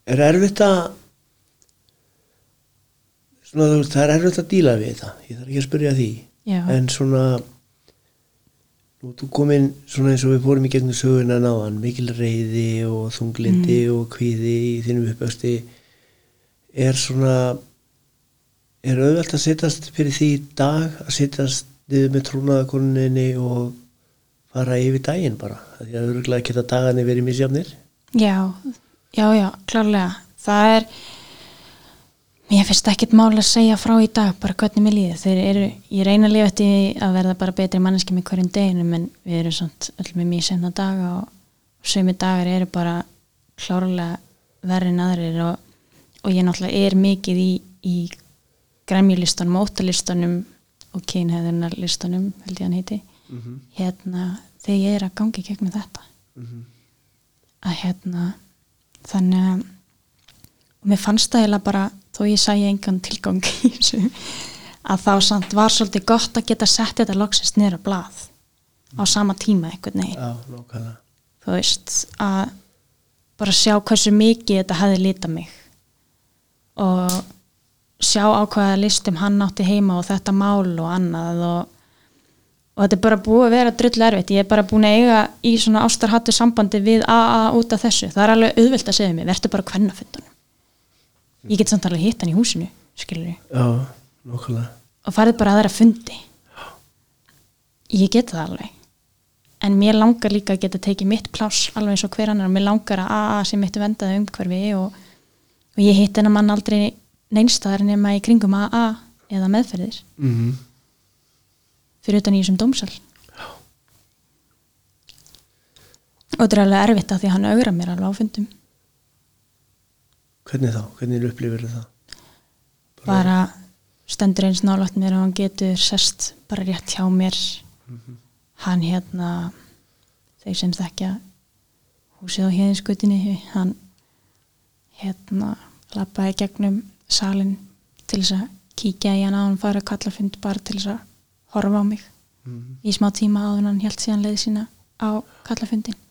er erfitt að svona veist, það er erfitt að díla við þetta ég þarf ekki að spyrja því. Já. en svona nú þú komin svona eins og við fórum í gegnum söguna náðan, mikil reyði og þunglindi og kvíði í þínum uppöxti er svona er auðvelt að sittast fyrir því dag að sittast niður með trúnaðakoninni og fara yfir daginn bara, Af því að auðvitað geta dagarnir verið misjafnir. Já, já, já, klárlega. Það er, mér finnst ekkert mál að segja frá í dag bara hvernig mér líði. Þeir eru, ég reyna að lifa eftir því að verða bara betri manneski með hverjum deginum en við erum samt öll með mjög senna daga og sömu dagar eru bara klárlega verri en aðrir og, og ég náttúrulega er mikið í, í græmjulistanum, óttalistanum og kynheðunarlistanum, held ég hann heiti, hérna þegar ég er að gangi gegnum þetta. Að hérna þannig að og mér fannst það eiginlega bara þó ég sæi engan tilgang í þessu að þá samt var svolítið gott að geta sett þetta loksist á blað á sama tíma einhvern veginn. Já, þú veist að bara sjá hversu mikið þetta hefði litað mig og sjá á hvaða listum hann átti heima og þetta mál og annað og, og þetta er bara búið að vera drull erfitt. Ég er bara búin að eiga í svona ástarhattu sambandi við AA út af þessu. Það er alveg auðvelt að segja mig, verður bara kvennafundunum ég get samt alveg hitt hann í húsinu skilur ég, Já, og farið bara að þeirra fundi. Ég get það alveg. En mér langar líka að geta tekið mitt pláss alveg eins og hver annar, mér langar að AA sem mitt vendaði umhverfi og, og ég hitt hennar mann aldrei neinstæðar nema í kringum AA eða meðferðir. Mm fyrir utan í þessum dómsal. Og þetta er alveg erfitt að því að hann augra mér alveg á fundum hvernig þá, hvernig upplifir það? Bara stendur eins nálægt mér og hann getur sest bara rétt hjá mér. Hann hérna þeir sem þekkja húsið á heiðinskutinni hann hérna lappaði gegnum salin til þess að kíkja í hann á hann fara að kalla fund bara til þess að horfa á mig. Í smá tíma áður en hann held síðan leið sína á kallafundin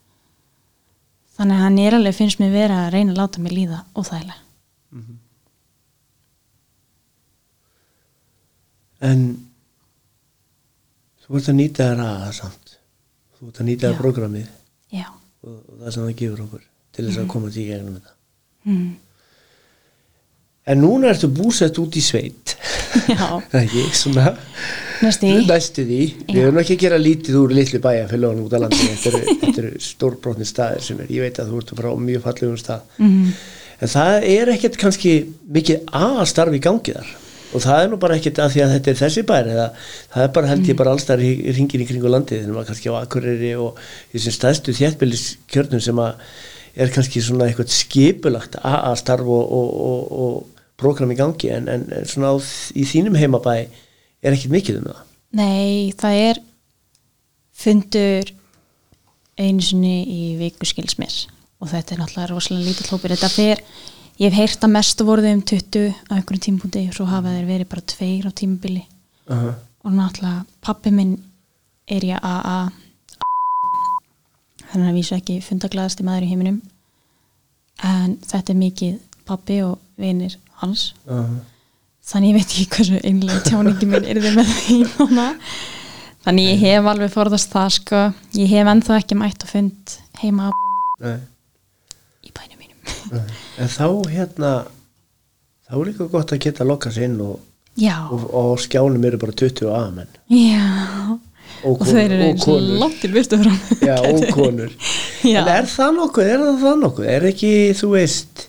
þannig að hann er alveg finnst mér vera að reyna að láta mig líða óþægilega. En þú ert að nýta þér að samt. Þú ert að nýta þér programmið já, og, og það sem það gefur okkur til þess að koma til í gegnum þetta. Mm. en núna ertu búsett út í sveit. Það er ekki, svona næstu því, við erum ekki að gera lítið úr litlu bæja fyrir lögum út af landi þetta eru, <laughs> stórbrotni staðir sem er, ég veit að þú ert frá mjög fallegum stað. Mm. en það er ekkert kannski mikið aðstarf í gangi þar. Og það er nú bara ekkert að því að þetta er þessi bær eða það er bara held ég bara allstar í ringin í kringu landið. En maður kannski á Akureyri og þessum stæðstu þéttbýliskjörnum sem að er kannski svona eitthvað skipulagt aðstarf og, og, og, og program í gangi en, en, svona á, í þínum heimabæ er ekkert mikið um það? Nei, það er fundur einu sinni í viku skils mér. Og þetta er náttúrulega rosalega lítill hópur. Þetta fer, ég hef heyrt að mestu voruð um 20 á einhverjum tímpúndi og svo hafa þeir verið bara tveir á tímabili. Uh -huh. og náttúrulega pappi minn er í AA hann er að vísu ekki fundaglaðasti maður í heiminum. En þetta er mikið pappi og vinir hans. Uh -huh. þannig ég veit ekki hversu einlega tjáningi minn er þið með því núna. Þannig ég hef alveg forðast það sko. Ég hef ennþá ekki mætt að fund heima. Nei, í bænum mínum. Nei. en þá hérna þá er líka gott að geta lokast inn og, já, og, og á skjánum eru bara 20 amenn já. Og, og þeir eru og eins konur. langt til virtu frá Já, og konur. <laughs> En er það nokkuð, er það það nokkuð? Er ekki, þú veist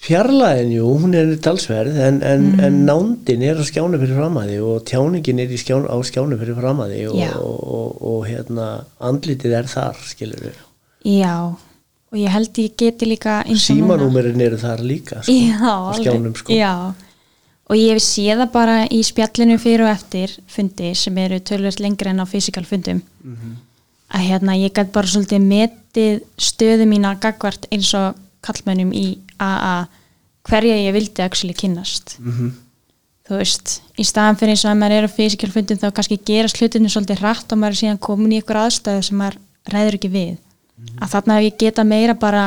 fjarlæðin, jú, hún er talsverð en, en, Mm. en nándin er á skjánu fyrir framaði og tjáningin er í skjánu, á skjánu fyrir framaði og, og, og, og hérna andlitið er þar, skilur við já, og ég held ég geti líka Símanúmerin eru þar líka sko, já, á skjánum sko. já, og ég hef séð það bara í spjallinu fyrir og eftir fundi sem eru tölvöld lengri en á fysikal fundum Mhm. að hérna ég gæti bara svolítið metið stöðu mína gagvart eins og kallmönnum í AA hverja ég vildi actually kynnast Mhm. þú veist, í staðan fyrir eins og að maður er á fysikal fundum þá kannski gerast hlutinu svolítið hratt og maður er síðan komin í ykkur aðstæðu sem maður ræður ekki við að þarna hef ég geta meira bara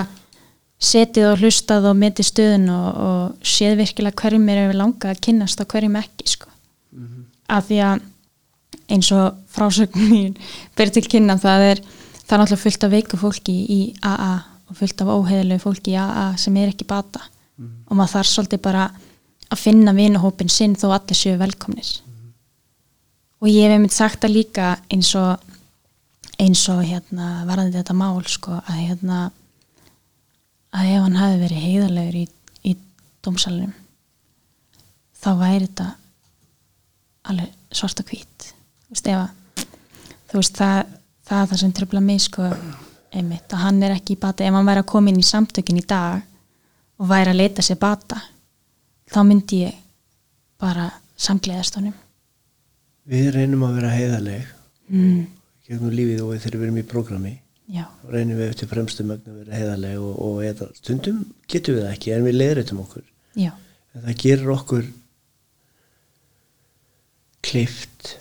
setið og hlustað og metið stöðun og, og séð virkilega hverjum mér hefur langað að kynnast og hverjum ekki sko. af því að eins og frásögn mín ber til kynna það er það er náttúrulega fullt af veiku fólki í AA og fullt af óheðilegu fólki AA sem er ekki bata. Og maður þarf svolítið bara að finna vinahópin sinn þó allir séu velkomnir. Og ég hef einmitt sagt það líka eins og eins og hérna varðandi þetta mál sko að hérna að ef hann hafi verið heiðarlegur í, í dómsalunum þá væri þetta alveg svart og hvít þú veist, ef að, þú veist það, það er það sem tröfla mig sko einmitt, að hann er ekki í bata. Ef hann væri að koma inn í samtökin í dag og væri að leita sér bata þá myndi ég bara samgleðast honum. Við reynum að vera heiðaleg mm, gegnum lífið og þegar við erum í prógrami já, reynum við eftir fremstu mögnu að vera heiðaleg og, og eða, stundum getum við það ekki en við leiðrættum okkur. Já, en það gerir okkur klift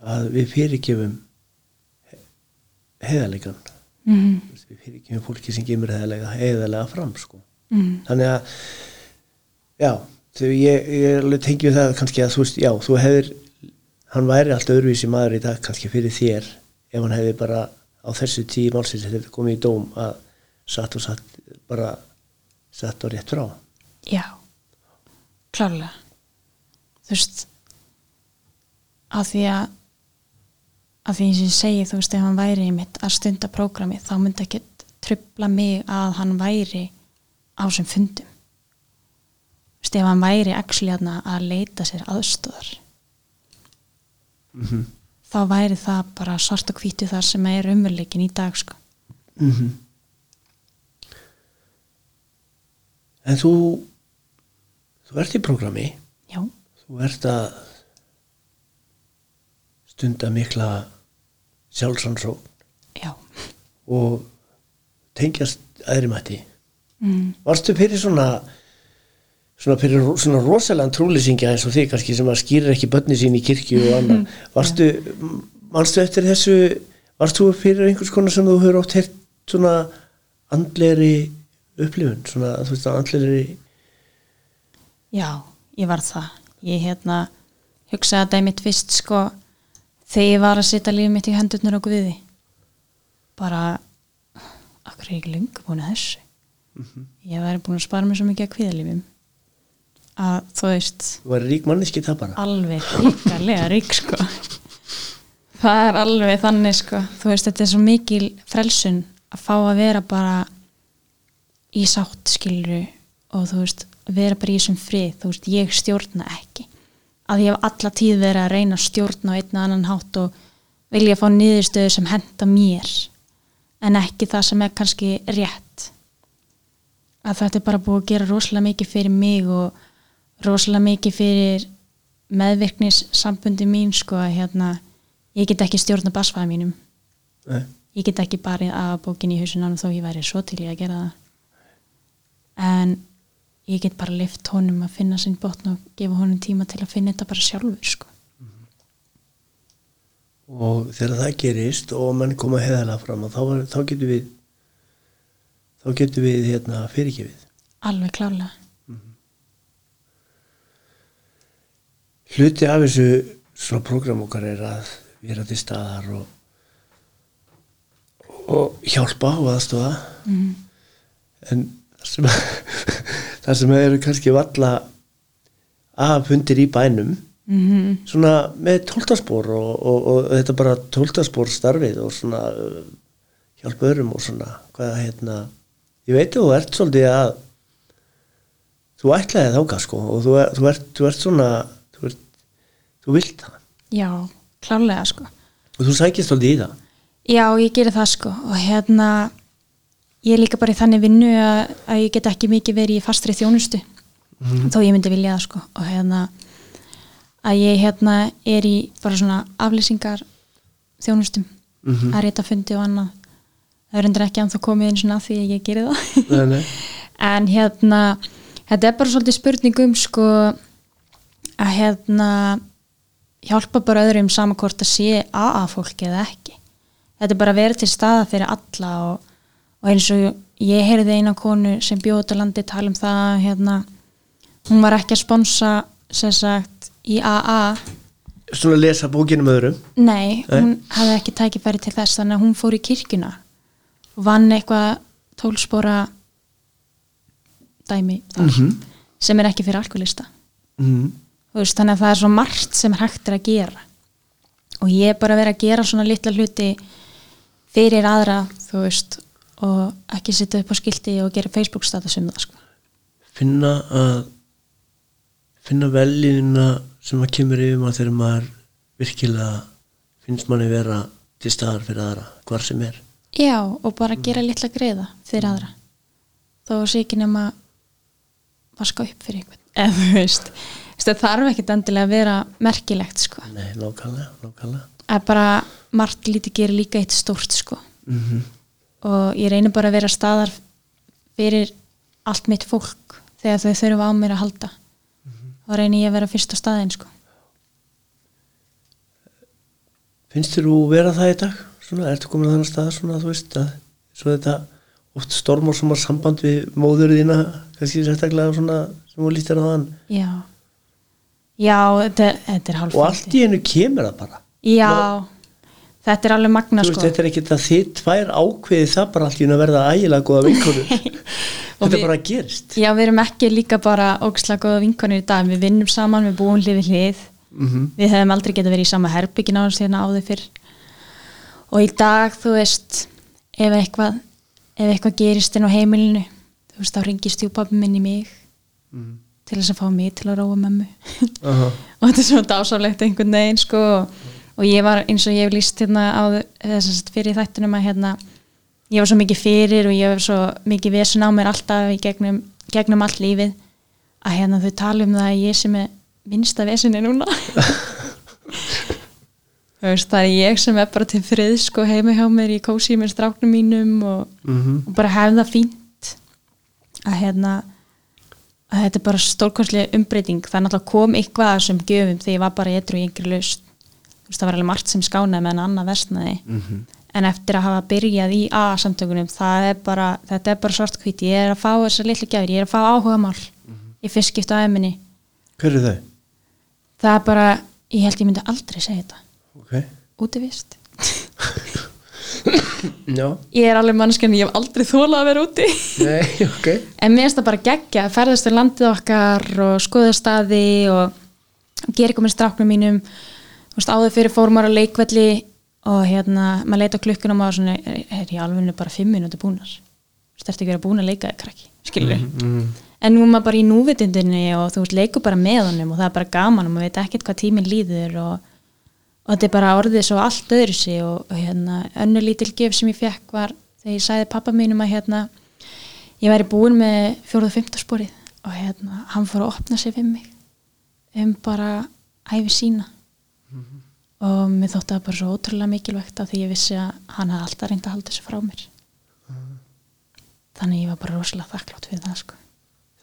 að við fyrirgefum heiðalegan mm, við fyrirgefum fólki sem gemur heiðalega fram sko. mm, þannig að já, þegar ég, ég tengi við það kannski að þú veist, já, þú hefur hann væri allt öðruvísi maður í dag kannski fyrir þér ef hann hefði bara á þessu tíu málsins þetta komið í dóm að satt og satt bara satt og rétt frá. Já klárlega. Þú veist að því að að því og ég segi þú veist ef hann væri mitt að stunda prógrami þá myndi ekki trubla mig að hann væri á sem fundum þú veist ef hann væri actually að leita sér aðstóðar Mhm. þá væri það bara svart og hvítu þar sem er umverleikin í dag sko. Mhm. En þú þú ert í prógrami já, þú ert að stunda mikla sjálfsansó já. Og tengjast aðri mætti mm. varstu fyrir svona svona fyrir svona rosalega trúlýsingja eins og þig kannski sem að skýrir ekki börni sín í kirkju og annað? <laughs> Varstu, mannstu eftir þessu varstu fyrir einhvers konar sem þú hefur ótt heyrt svona andlegri upplifun, svona þú veist andlegri Já, ég var það. Ég hérna hugsaði að það er mitt fyrst sko þegar ég var að setja lífið mitt í hendurnar og guði. Bara, akkur er ég lungu búin að þessu. Ég væri búin að spara mér svo mikið að kvíðalífum að þú veist þú væri rík manneski það bara alveg ríkarlega rík sko. Það er alveg þannig sko. Þú veist, þetta er svo mikil frelsun að fá að vera bara í sátt skiluru og þú veist, vera bara í þessum frið þú veist, ég stjórna ekki að ég hef alla tíð verið að reyna að stjórna á einn og annan hátt og vilja fá niðurstöðu sem henda mér en ekki það sem er kannski rétt. Að þetta er bara búið að gera rosalega mikið fyrir mig og rosalega mikið fyrir meðvirknis sambundi mín sko að hérna ég get ekki stjórna basfæða mínum. Nei. ég get ekki barið að bókin í hausinanum þó ég væri svo til ég að gera það. En ég get bara lift honum að finna sinn botn og gefa honum tíma til að finna þetta bara sjálfur sko. og þegar það gerist og mann koma heðalega fram þá, þá getur við þá getur við hérna fyrirgefið. Alveg klálega hluti af þessu svona prógram okkar er að vera til staðar og, og hjálpa og aðstofa mm. en það sem, <laughs> það sem eru kannski valla af hundir í bænum. Mm svona með tóltaspor og, og, og þetta bara tóltaspor starfið og svona uh, hjálpa öðrum og svona hvað hérna ég veit þú ert svolítið að þú ætlaði þáka sko og þú, er- þú, ert, þú ert svona þú, ert, þú vilt það. Já, klálega sko. Og þú sækist svolítið í það. Já, ég gerir það sko og hérna ég er líka bara í þannig vinnu að, að ég get ekki mikið verið í fastri þjónustu. Þó ég myndi vilja það sko. Og hérna að ég hérna er í bara svona aflýsingar þjónustum. Mhm. að reyta fundi og annað. Það er endur ekki það komið eins og að því að ég gerir það. Nei, nei. <laughs> en hérna þetta er bara svolítið spurning um sko að hérna hjálpa bara öðrum saman hvort að sé AA fólki eða ekki. Þetta er bara vera til staða fyrir alla og, og eins og ég heyrði eina konu sem bjóð á landi tala um það hérna, hún var ekki að sponsa sem sagt í AA svona lesa bókinu með öðrum? Nei, hún hafði ekki tækifæri til þess þannig að hún fór í kirkjuna og vann eitthvað tólspora dæmi þar, Mhm. sem er ekki fyrir alkoholista. Mm. Þú veist, þannig að það er svo margt sem er hægt er að gera. Og ég er bara að vera að gera svona litla hluti fyrir aðra þú veist og ekki setja upp á skilti og gera Facebook status um það sko. finna að finna veljina sem að kemur yfir maður þegar maður virkilega finnst manni vera til staðar fyrir aðra, hvar sem er. Já, og bara gera litla greiða fyrir aðra. Þó sé ekki nema vaska upp fyrir einhvern. <laughs> Eða þú veist, það þarf ekkit endilega að vera merkilegt sko. Nei, nákvæmlega, nákvæmlega. Að bara margt lítið gerir líka eitt stórt sko. Mm og ég reynir bara að vera staðar fyrir allt mitt fólk þegar þau þurfa á mér að halda. Þá reynir ég að vera fyrst á staðin sko. Finnst þér þú vera það í dag? Svona, ertu komin að þannig stað svona, þú veist að svo þetta oft stormar svona samband við móður þína kannski sérstaklega svona sem þú lítir á þann? Já, já þetta, þetta er hálf og allt í hennu kemur það bara. Já, þetta er alveg magna Þú sko. veist, þetta er ekkert að þið tvær ákveði það bara hennu að verða ægilega góða vinkonur. <laughs> Þetta við- bara gerist. Já, við erum ekki líka bara ógislega góða vinkonir í dag, við vinnum saman, við búum hlið við hlið, mm við hefum aldrei getað verið í sama herbyggin á þess hérna áður fyrr. Og í dag, þú veist ef eitthvað, ef eitthvað gerist inn á heimilinu, þú veist, þá ringir stjúpappi minn í mig Mhm. til þess að fá mig til að róa mömmu. Aha. <laughs> og þetta er svona dásáleitt einhvern veginn sko. Og ég var eins og ég hef líst hérna á þess að fyrir þættunum að hérna ég var svo mikið fyrir og ég var svo mikið vesen á mér alltaf í gegnum, gegnum allt lífið að hérna þau tala um það að ég sem er minnsta vesinni núna. Veist, það er ég sem er bara til frið sko heima hjá mér í kósi með stráknum mínum og, Mhm. og bara hef það fínt að hérna að þetta er bara stórkonslega umbreyting. Það er náttúrulega kom eitthvað þessum gjöfum þegar ég var bara eitthvað yngri veist, það var alveg margt sem skánaði meðan annað versnaði. Mhm. en eftir að hafa byrjað í A-samtökunum er þetta er bara svart hvít ég er að fá þessar litlu gjafir, ég er að fá áhugamál Mhm. í fyrst skipt á eminni hver er þau? það er bara, ég held ég myndi aldrei segja þetta. Ok, útivist <laughs> já, ég er alveg mannskjarni, ég hef aldrei þólað að vera úti. Nei, ok. <laughs> En mér finnst það bara geggja að ferðast til landið okkar og skoða staði og gera með stráknum mínum Þú veist, áður fyrir fórum að leikvelli og hérna, maður leita á klukkuna og maður svona, er, ég alveg bara fimm minúti búnar? Stærti ekki að vera búin að leika þig krakki? Skilur mm. en nú er maður bara í núvitundinni og þú veist, leikur bara með honum og það er bara gaman og maður veit ekkert hvað tíminn líður og, og þetta er bara orðið svo allt öðru sig og, og hérna, önnu lítil gef sem ég fekk var þegar ég sagði pappa mínum að hérna, ég væri búin með fjóruð og fymtasporið og hérna, hann fór að opna sig við mig um bara æfi sína og mér þótti það bara svo ótrúlega mikilvægt af því ég vissi að hann hafði alltaf reynd að halda þessu frá mér. Þannig ég var bara rosalega þakklátt fyrir það sko.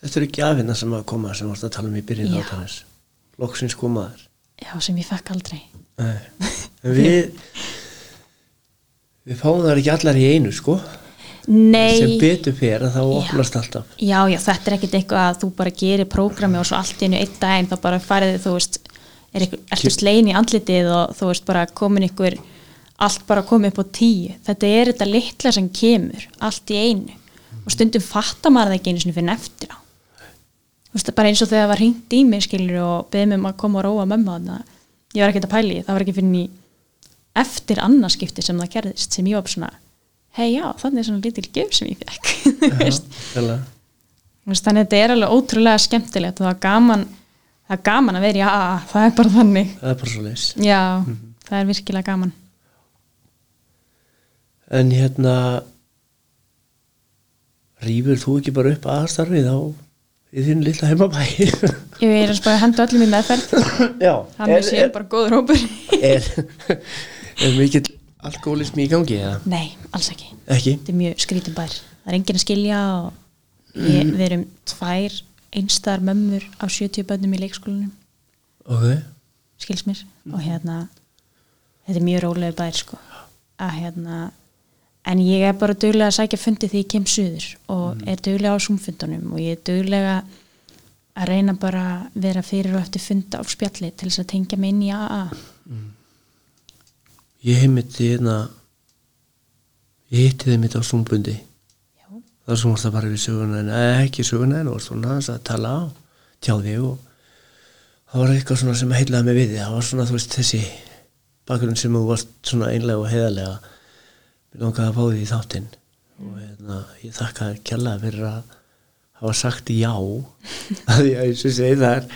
Þetta eru gjafina sem að koma sem varst að tala um í byrjun Já. þáttanins loksins komaður já, sem ég fekk aldrei. Við við fáum það ekki allar í einu sko. Sem Nei, betur fyrir að þá Já. opnast alltaf já, já, þetta er ekkert eitthvað að þú bara gerir prógrami og svo allt í einu einn daginn þá bara farið þú veist er ertu slegin í andlitið og þú veist bara komin ykkur allt bara komið upp á tíu. Þetta er þetta litla sem kemur allt í einu. Og stundum fattar maður það ekki einu sinni fyrir eftir á. Veist, bara eins og þegar það var hringt í mig skilur og beðið mig um að koma og róa mömmu þarna. Ég var ekkert að pæli, það var ekki fyrir ný eftir annarskipti sem það gerðist sem ég var svona, hei já, þannig er svona lítil gef sem ég fekk <laughs> þannig að þetta er alveg ótrúlega skemmtilegt og það er gaman það er gaman að vera, já, það er bara þannig. Það er bara svo leis já, það er virkilega gaman. En hérna rýfur þú ekki bara upp aðstarfið á í þínu lilla heimabæ? <laughs> Ég er að spara að henda öllum í meðferð. <laughs> Já. Þannig sé er, bara góður hópur. Er, er mikill alkoholismi í gangi eða? Nei, alls ekki. Ekki? Þetta er mjög skrítin bær. Það er enginn að skilja og ég, við erum tvær einstar mömmur á 70 bönnum í leikskólanum. Ok. Skils mér? Og hérna þetta er mjög rólega bær sko. Að hérna en ég er bara duglega að sækja fundi því ég kem suður og er duglega á súmfundunum og ég er duglega að reyna bara að vera fyrir og eftir funda á spjalli til þess að tengja mig inn í AA ég heimitti hérna ég hitti þeim mitt á súmbundi Já. það var svona það bara við söguna en ekki söguna en og svona aðeins að tala á tjáði og það var eitthvað svona sem heilaði mig við það var svona þú veist þessi bakgrunn sem þú varst svona einlega og heiðarlega. Mér langaði að fá því í þáttinn. Og hérna, ég þakka kjalla fyrir að hafa sagt já. <laughs> Að að ég svo segi það er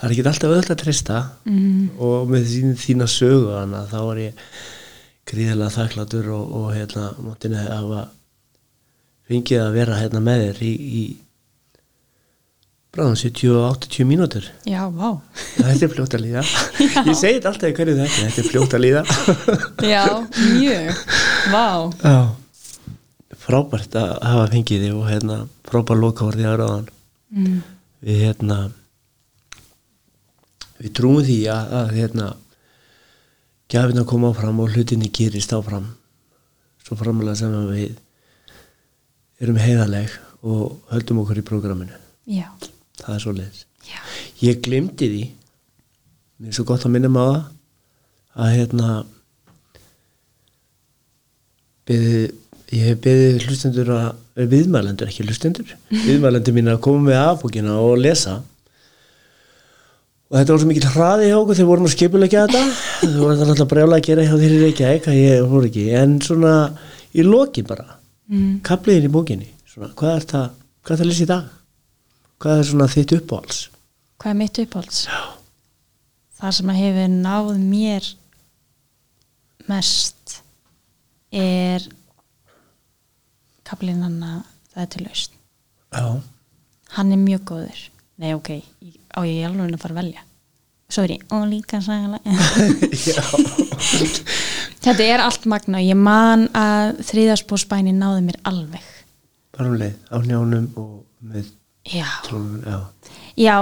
það er ekki alltaf öll að trista mm. og með þín, þína sögu þá var ég gríðilega þakklatur og, og hérna máttinu hafa fengið að vera hérna með þér í, í bráðum 70-80 mínútur. Já, vá. Þetta er fljótt að líða. <laughs> Ég segi þetta alltaf í hverju þetta þetta er fljótt að líða. Já, mjög, vá. Já. frábært að hafa fengið þig og hérna frábær lokavorði áraðan mm. við hérna við trúum því að, að hérna gjafin að koma áfram og hlutinni gerist áfram. Svo framalega sem að við erum heiðaleg og höldum okkur í prógraminu. Já, það er svo leiðis ég glimti því mér er svo gott að minna maður að hérna beði, ég hef beðið hlustendur að eh, viðmælendur, ekki hlustendur <laughs> viðmælendur mín að koma með afbókina og lesa. Og þetta var svo mikil hraði hjá okkur þegar við vorum að skipulegja þetta. Þú var alltaf brjála að gera hjá þér í Reykjavík að ég fór ekki, en svona í lokin bara, mm. kapliðin í bókinni svona, hvað er það hvað er það að lesa í dag hvað er svona þitt uppáhalds hvað er mitt uppáhalds? Já. Það sem að hefur náð mér mest er kaplinn hann að það er til laust já, hann er mjög góður nei ok, á ég alveg að fara að velja svo er ég, og líka sagalega <laughs> já. <laughs> þetta er allt magna. Ég man að þriðaspósbæni náði mér alveg. Bara um leið á njánum og með já, trónum, já, já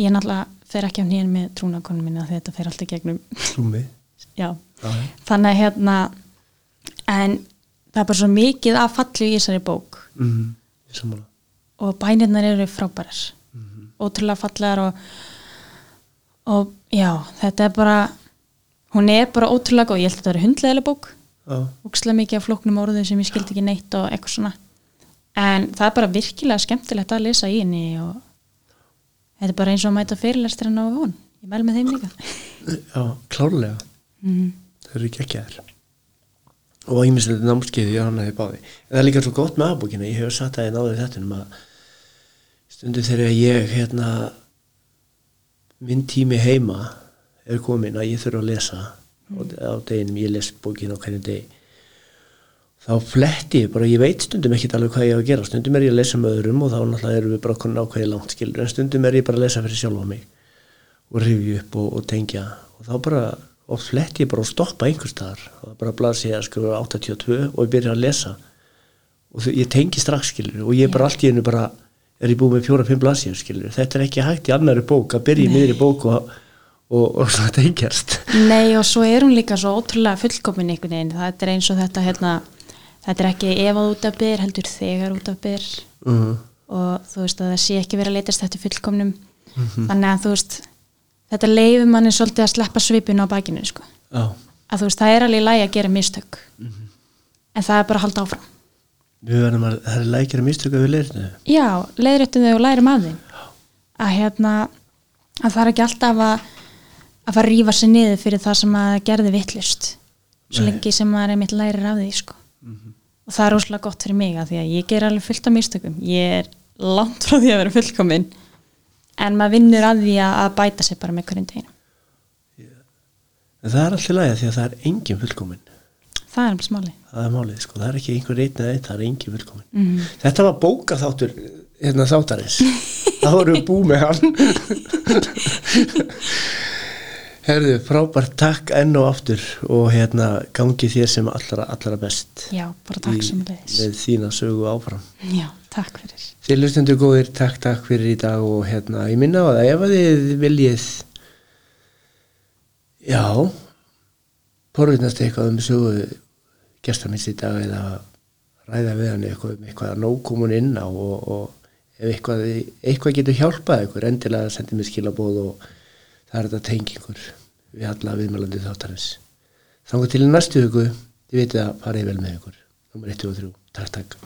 ég náttúrulega fer ekki á nýjan með trúnakonum minna því þetta fer alltaf gegnum. Trúmi <laughs> já, já, já. þannig að hérna en það er bara svo mikið að fallu í þessari bók. Mm, sammála. Og bænirnar eru frábærar. Ótrúlega fallegar og, og já, þetta er bara hún er bara ótrúlega góð, ég held að þetta er hundleðileg bók ókslega mikið af flóknum orðum sem ég skildi ekki neitt og eitthvað svona. En það er bara virkilega skemmtilegt að lesa í henni og þetta er bara eins og að mæta fyrirlesturinn á hún ég mæl með þeim líka. Já, klárlega. Mm. þau eru geggjaðir. Og ímislegt námskeiði ég hann hefði báði en það er líka svo gott með aðbókina ég hef satt að ég náði þetta um að stundu þegar ég hérna minn tími heima er komin að ég þurfa að lesa mm. á deginum, ég les bókina á hverju degi. Þá fletti ég bara, ég veit stundum ekkit alveg hvað ég á að gera. Stundum er ég að lesa með öðrum og þá náttúrulega erum við bara konin ákveði langt skilur en stundum er ég bara að lesa fyrir sjálf á mig og rifja upp og, og tengja. Og þá bara, og fletti ég bara að stoppa einhver staðar. Og það bara blasi ég að skrifa 82 og ég byrja að lesa. Og þau, ég tengi strax skilur og ég bara allt í hennu bara er ég búið með fjóra-fimm blasíður skilur þetta er ekki hægt í annari bók að byrja í miðri bók og, og, og svona tengjast. Nei og svo er hún líka svo ótrúlega fullkomin einhvern veginn, það er eins og þetta hérna, þetta er ekki ef að út af byr heldur þegar út af byr. Uh og þú veist að það sé ekki verið að leitast eftir fullkomnum. Þannig að þú veist þetta leifir manni svolítið að sleppa svipinu á bakinu sko. já, að þú veist það er alveg lagi að gera mistök. En það er bara að halda áfram. Við verðum að það er lækjara mistöku við leirinu já, leiðréttum þau og lærum af þeim. Að hérna að það er ekki alltaf að að fara að rífa sig niður fyrir það sem að gerði vittlust svo lengi sem maður er mitt lærir af því sko. og það er óslega gott fyrir mig að því að ég ger alveg fullt af mistökum. Ég er langt frá því að vera fullkomin en maður vinnur að því að bæta sig bara með hverjum deginu en það er alltaf lægja því að það er engin fullkomin það er alveg smáli það er málið sko, það er ekki einhver einn eða eitt það er engin fullkomin mm. þetta var bóka þáttur hérna þáttarins. <laughs> Það voru við búið með hann <laughs> herðu, frábært takk enn og aftur og hérna gangi þér sem allra, allra best já, bara takk í- sem leiðis með þína sögu áfram. Já, takk fyrir. Þið lustendur góðir, takk, takk fyrir í dag og hérna, ég minna á það, ef að þið viljið, já, porðunast eitthvað um sögu gestamins í dag eða ræða við hann eitthvað um eitthvað að nóg komun inn á og, og ef eitthvað, eitthvað getur hjálpað ykkur, endilega sendið mér skilabóð og það er þetta tengingur við alla viðmælandi þáttarins. Þannig til í næstu hugu, þið vitið að farið vel með ykkur. Númer 1 og 3. Takk, takk.